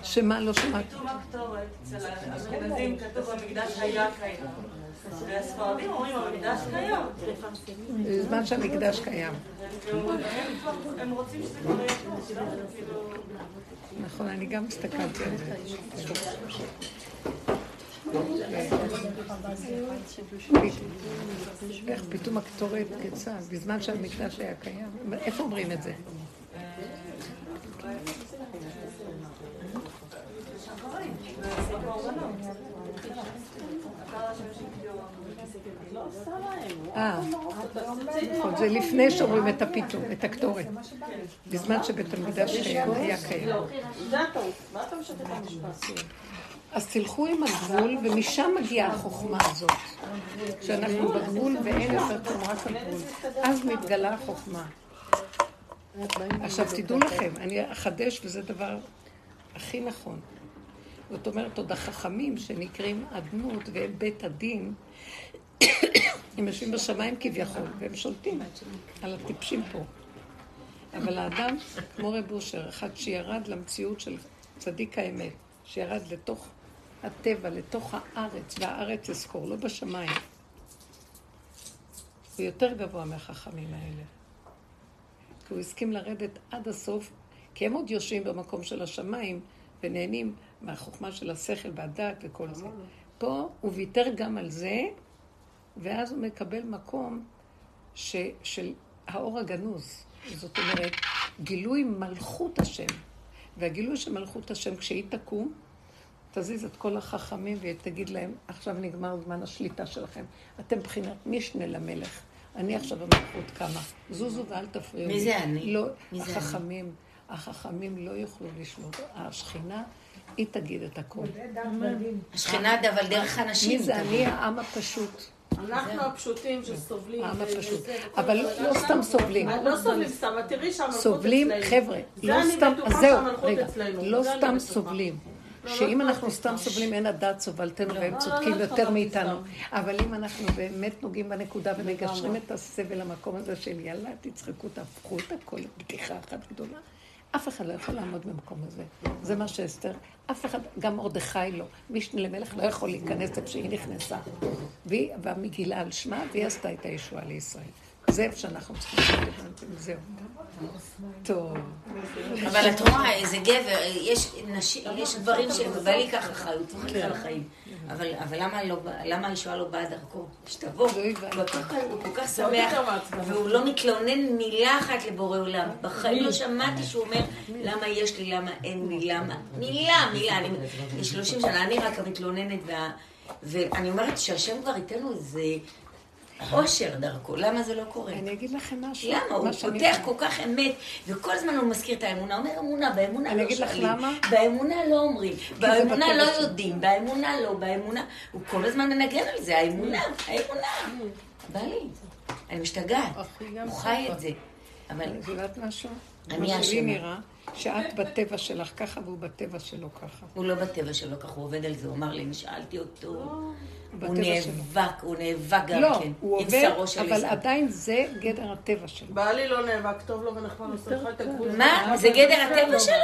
שמה לא שמעת? כתוב הקטורת, אצל האשכנזים כתוב המקדש היה קיים. והספרדים אומרים המקדש קיים. בזמן שהמקדש קיים. הם רוצים שזה כבר יהיה לא? נכון, אני גם הסתכלתי על זה. איך פתאום הקטורת קצה, בזמן שהמקדש היה קיים. איפה אומרים את זה? אה, נכון, זה לפני שאומרים את הפתאום, את הקטורת. בזמן שבית המקדש היה קיים. אז תלכו עם הגבול, ומשם מגיעה החוכמה הזאת. כשאנחנו בגבול ואין יותר כלום, רק הגבול. אז מתגלה החוכמה. עכשיו תדעו לכם, אני אחדש, וזה דבר הכי נכון. זאת אומרת, עוד החכמים שנקראים אדנות והם בית הדין, הם יושבים בשמיים כביכול, והם שולטים על הטיפשים פה. אבל האדם, כמו רב אושר, אחד שירד למציאות של צדיק האמת, שירד לתוך הטבע, לתוך הארץ, והארץ אזכור, לא בשמיים. הוא יותר גבוה מהחכמים האלה. כי הוא הסכים לרדת עד הסוף, כי הם עוד יושבים במקום של השמיים ונהנים מהחוכמה של השכל והדעת וכל זה. פה הוא ויתר גם על זה, ואז הוא מקבל מקום ש, של האור הגנוז. זאת אומרת, גילוי מלכות השם. והגילוי של מלכות השם, כשהיא תקום, תזיז את כל החכמים ותגיד להם, עכשיו נגמר זמן השליטה שלכם. אתם בחינת משנה למלך. אני עכשיו המלכות קמה. זוזו ואל תפריעו לי. מי זה אני? לא, מי זה החכמים, החכמים לא יוכלו לשלוט. השכינה, היא תגיד את הכול. השכינה, אבל דרך אנשים. מי זה? אני העם הפשוט. אנחנו הפשוטים שסובלים. העם הפשוט. אבל לא. סתם סובלים. לא סובלים סתם, תראי שהמלכות סובלים, אצלנו. חבר'ה, זה לא אני סתם, בטוחה אז זהו, רגע. לא אני סתם. סובלים. שאם לא אנחנו אכפת סתם לי. סובלים אין הדעת סובלתנו והם לא, צודקים לא, לא יותר מאיתנו. אבל אם אנחנו באמת נוגעים בנקודה ומגשרים. את הסבל למקום הזה של יאללה, תצחקו, תהפכו את הכל לבדיחה אחת גדולה, אף אחד לא יכול לעמוד במקום הזה. זה מה שאסתר, אף אחד, גם מרדכי לא. משנה למלך לא יכול להיכנס איפה שהיא נכנסה. והיא, והמגילה על שמה, והיא עשתה את הישועה לישראל. זה איפה שאנחנו צריכים להתמודד עם זהו. טוב. אבל את רואה, איזה גבר, יש נשים, יש גברים שבא לי ככה אחריות, על החיים. אבל אבל למה לא למה הישועה לא באה דרכו? שתבוא. הוא כל כך- הוא כל כך שמח. והוא לא מתלונן מילה אחת לבורא עולם. בחיים לא שמעתי שהוא אומר, למה יש לי, למה אין לי, למה... מילה, מילה. אני- יש 30 שנה, אני רק המתלוננת, ואני אומרת שהשם כבר ייתן לו איזה... אושר דרכו, למה זה לא קורה? אני אגיד לכם משהו. למה? הוא פותח כל כך אמת, וכל הזמן הוא מזכיר את האמונה. הוא אומר אמונה, באמונה אני לא אגיד לך שואלים. למה? באמונה לא אומרים. באמונה לא. יודעים. באמונה לא, באמונה... הוא כל הזמן מנגן על זה, האמונה, האמונה. בא לי. אני משתגעת. הוא חי את זה. אבל... את יודעת משהו? אני מה שלי אשמה. נראה, שאת בטבע שלך ככה והוא בטבע שלו ככה. הוא לא בטבע שלו ככה, הוא עובד על זה. הוא אמר לי, אני שאלתי אותו. הוא בטבע שלו. נאבק, הוא נאבק גם לא, כן. הוא עם עובד, אבל. עדיין זה גדר הטבע שלו. בעלי לא נאבק, טוב לו ונחמד לו, עושה לך את הגבול. מה? זה גדר הטבע שלו?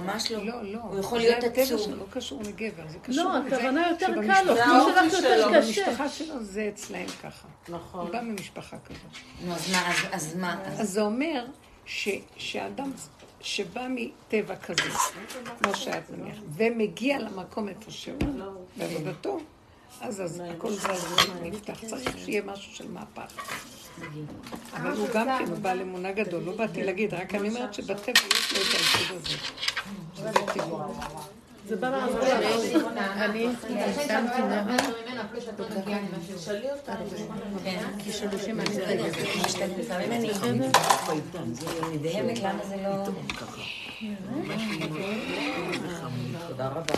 ממש לא. לא, לא. הוא יכול זה להיות הטבע עצוב. שלו, לא קשור לגבר, זה קשור לא, לזה הכוונה יותר קל לו, כמו שלך יותר קשה. במשפחה שלו זה אצלהם ככה. נכון. הוא בא ממשפחה כזאת. נו, אז מה, אז- אז מה? אז זה אומר ש- שאדם שבא מטבע כזה, כמו שאת נניח, ומגיע למקום איפה שהוא, בעבודתו, אז הכל זז ונפתח. צריך שיהיה משהו של מהפך. אבל הוא גם כן, בעל אמונה גדול, לא באתי להגיד, רק אני אומרת שבטבע יש לו את הייצוג הזה. שזה טבעי. זה בא לעזור אני שמתי אותה. כי שלושים אני נדהמת למה זה לא... תודה רבה.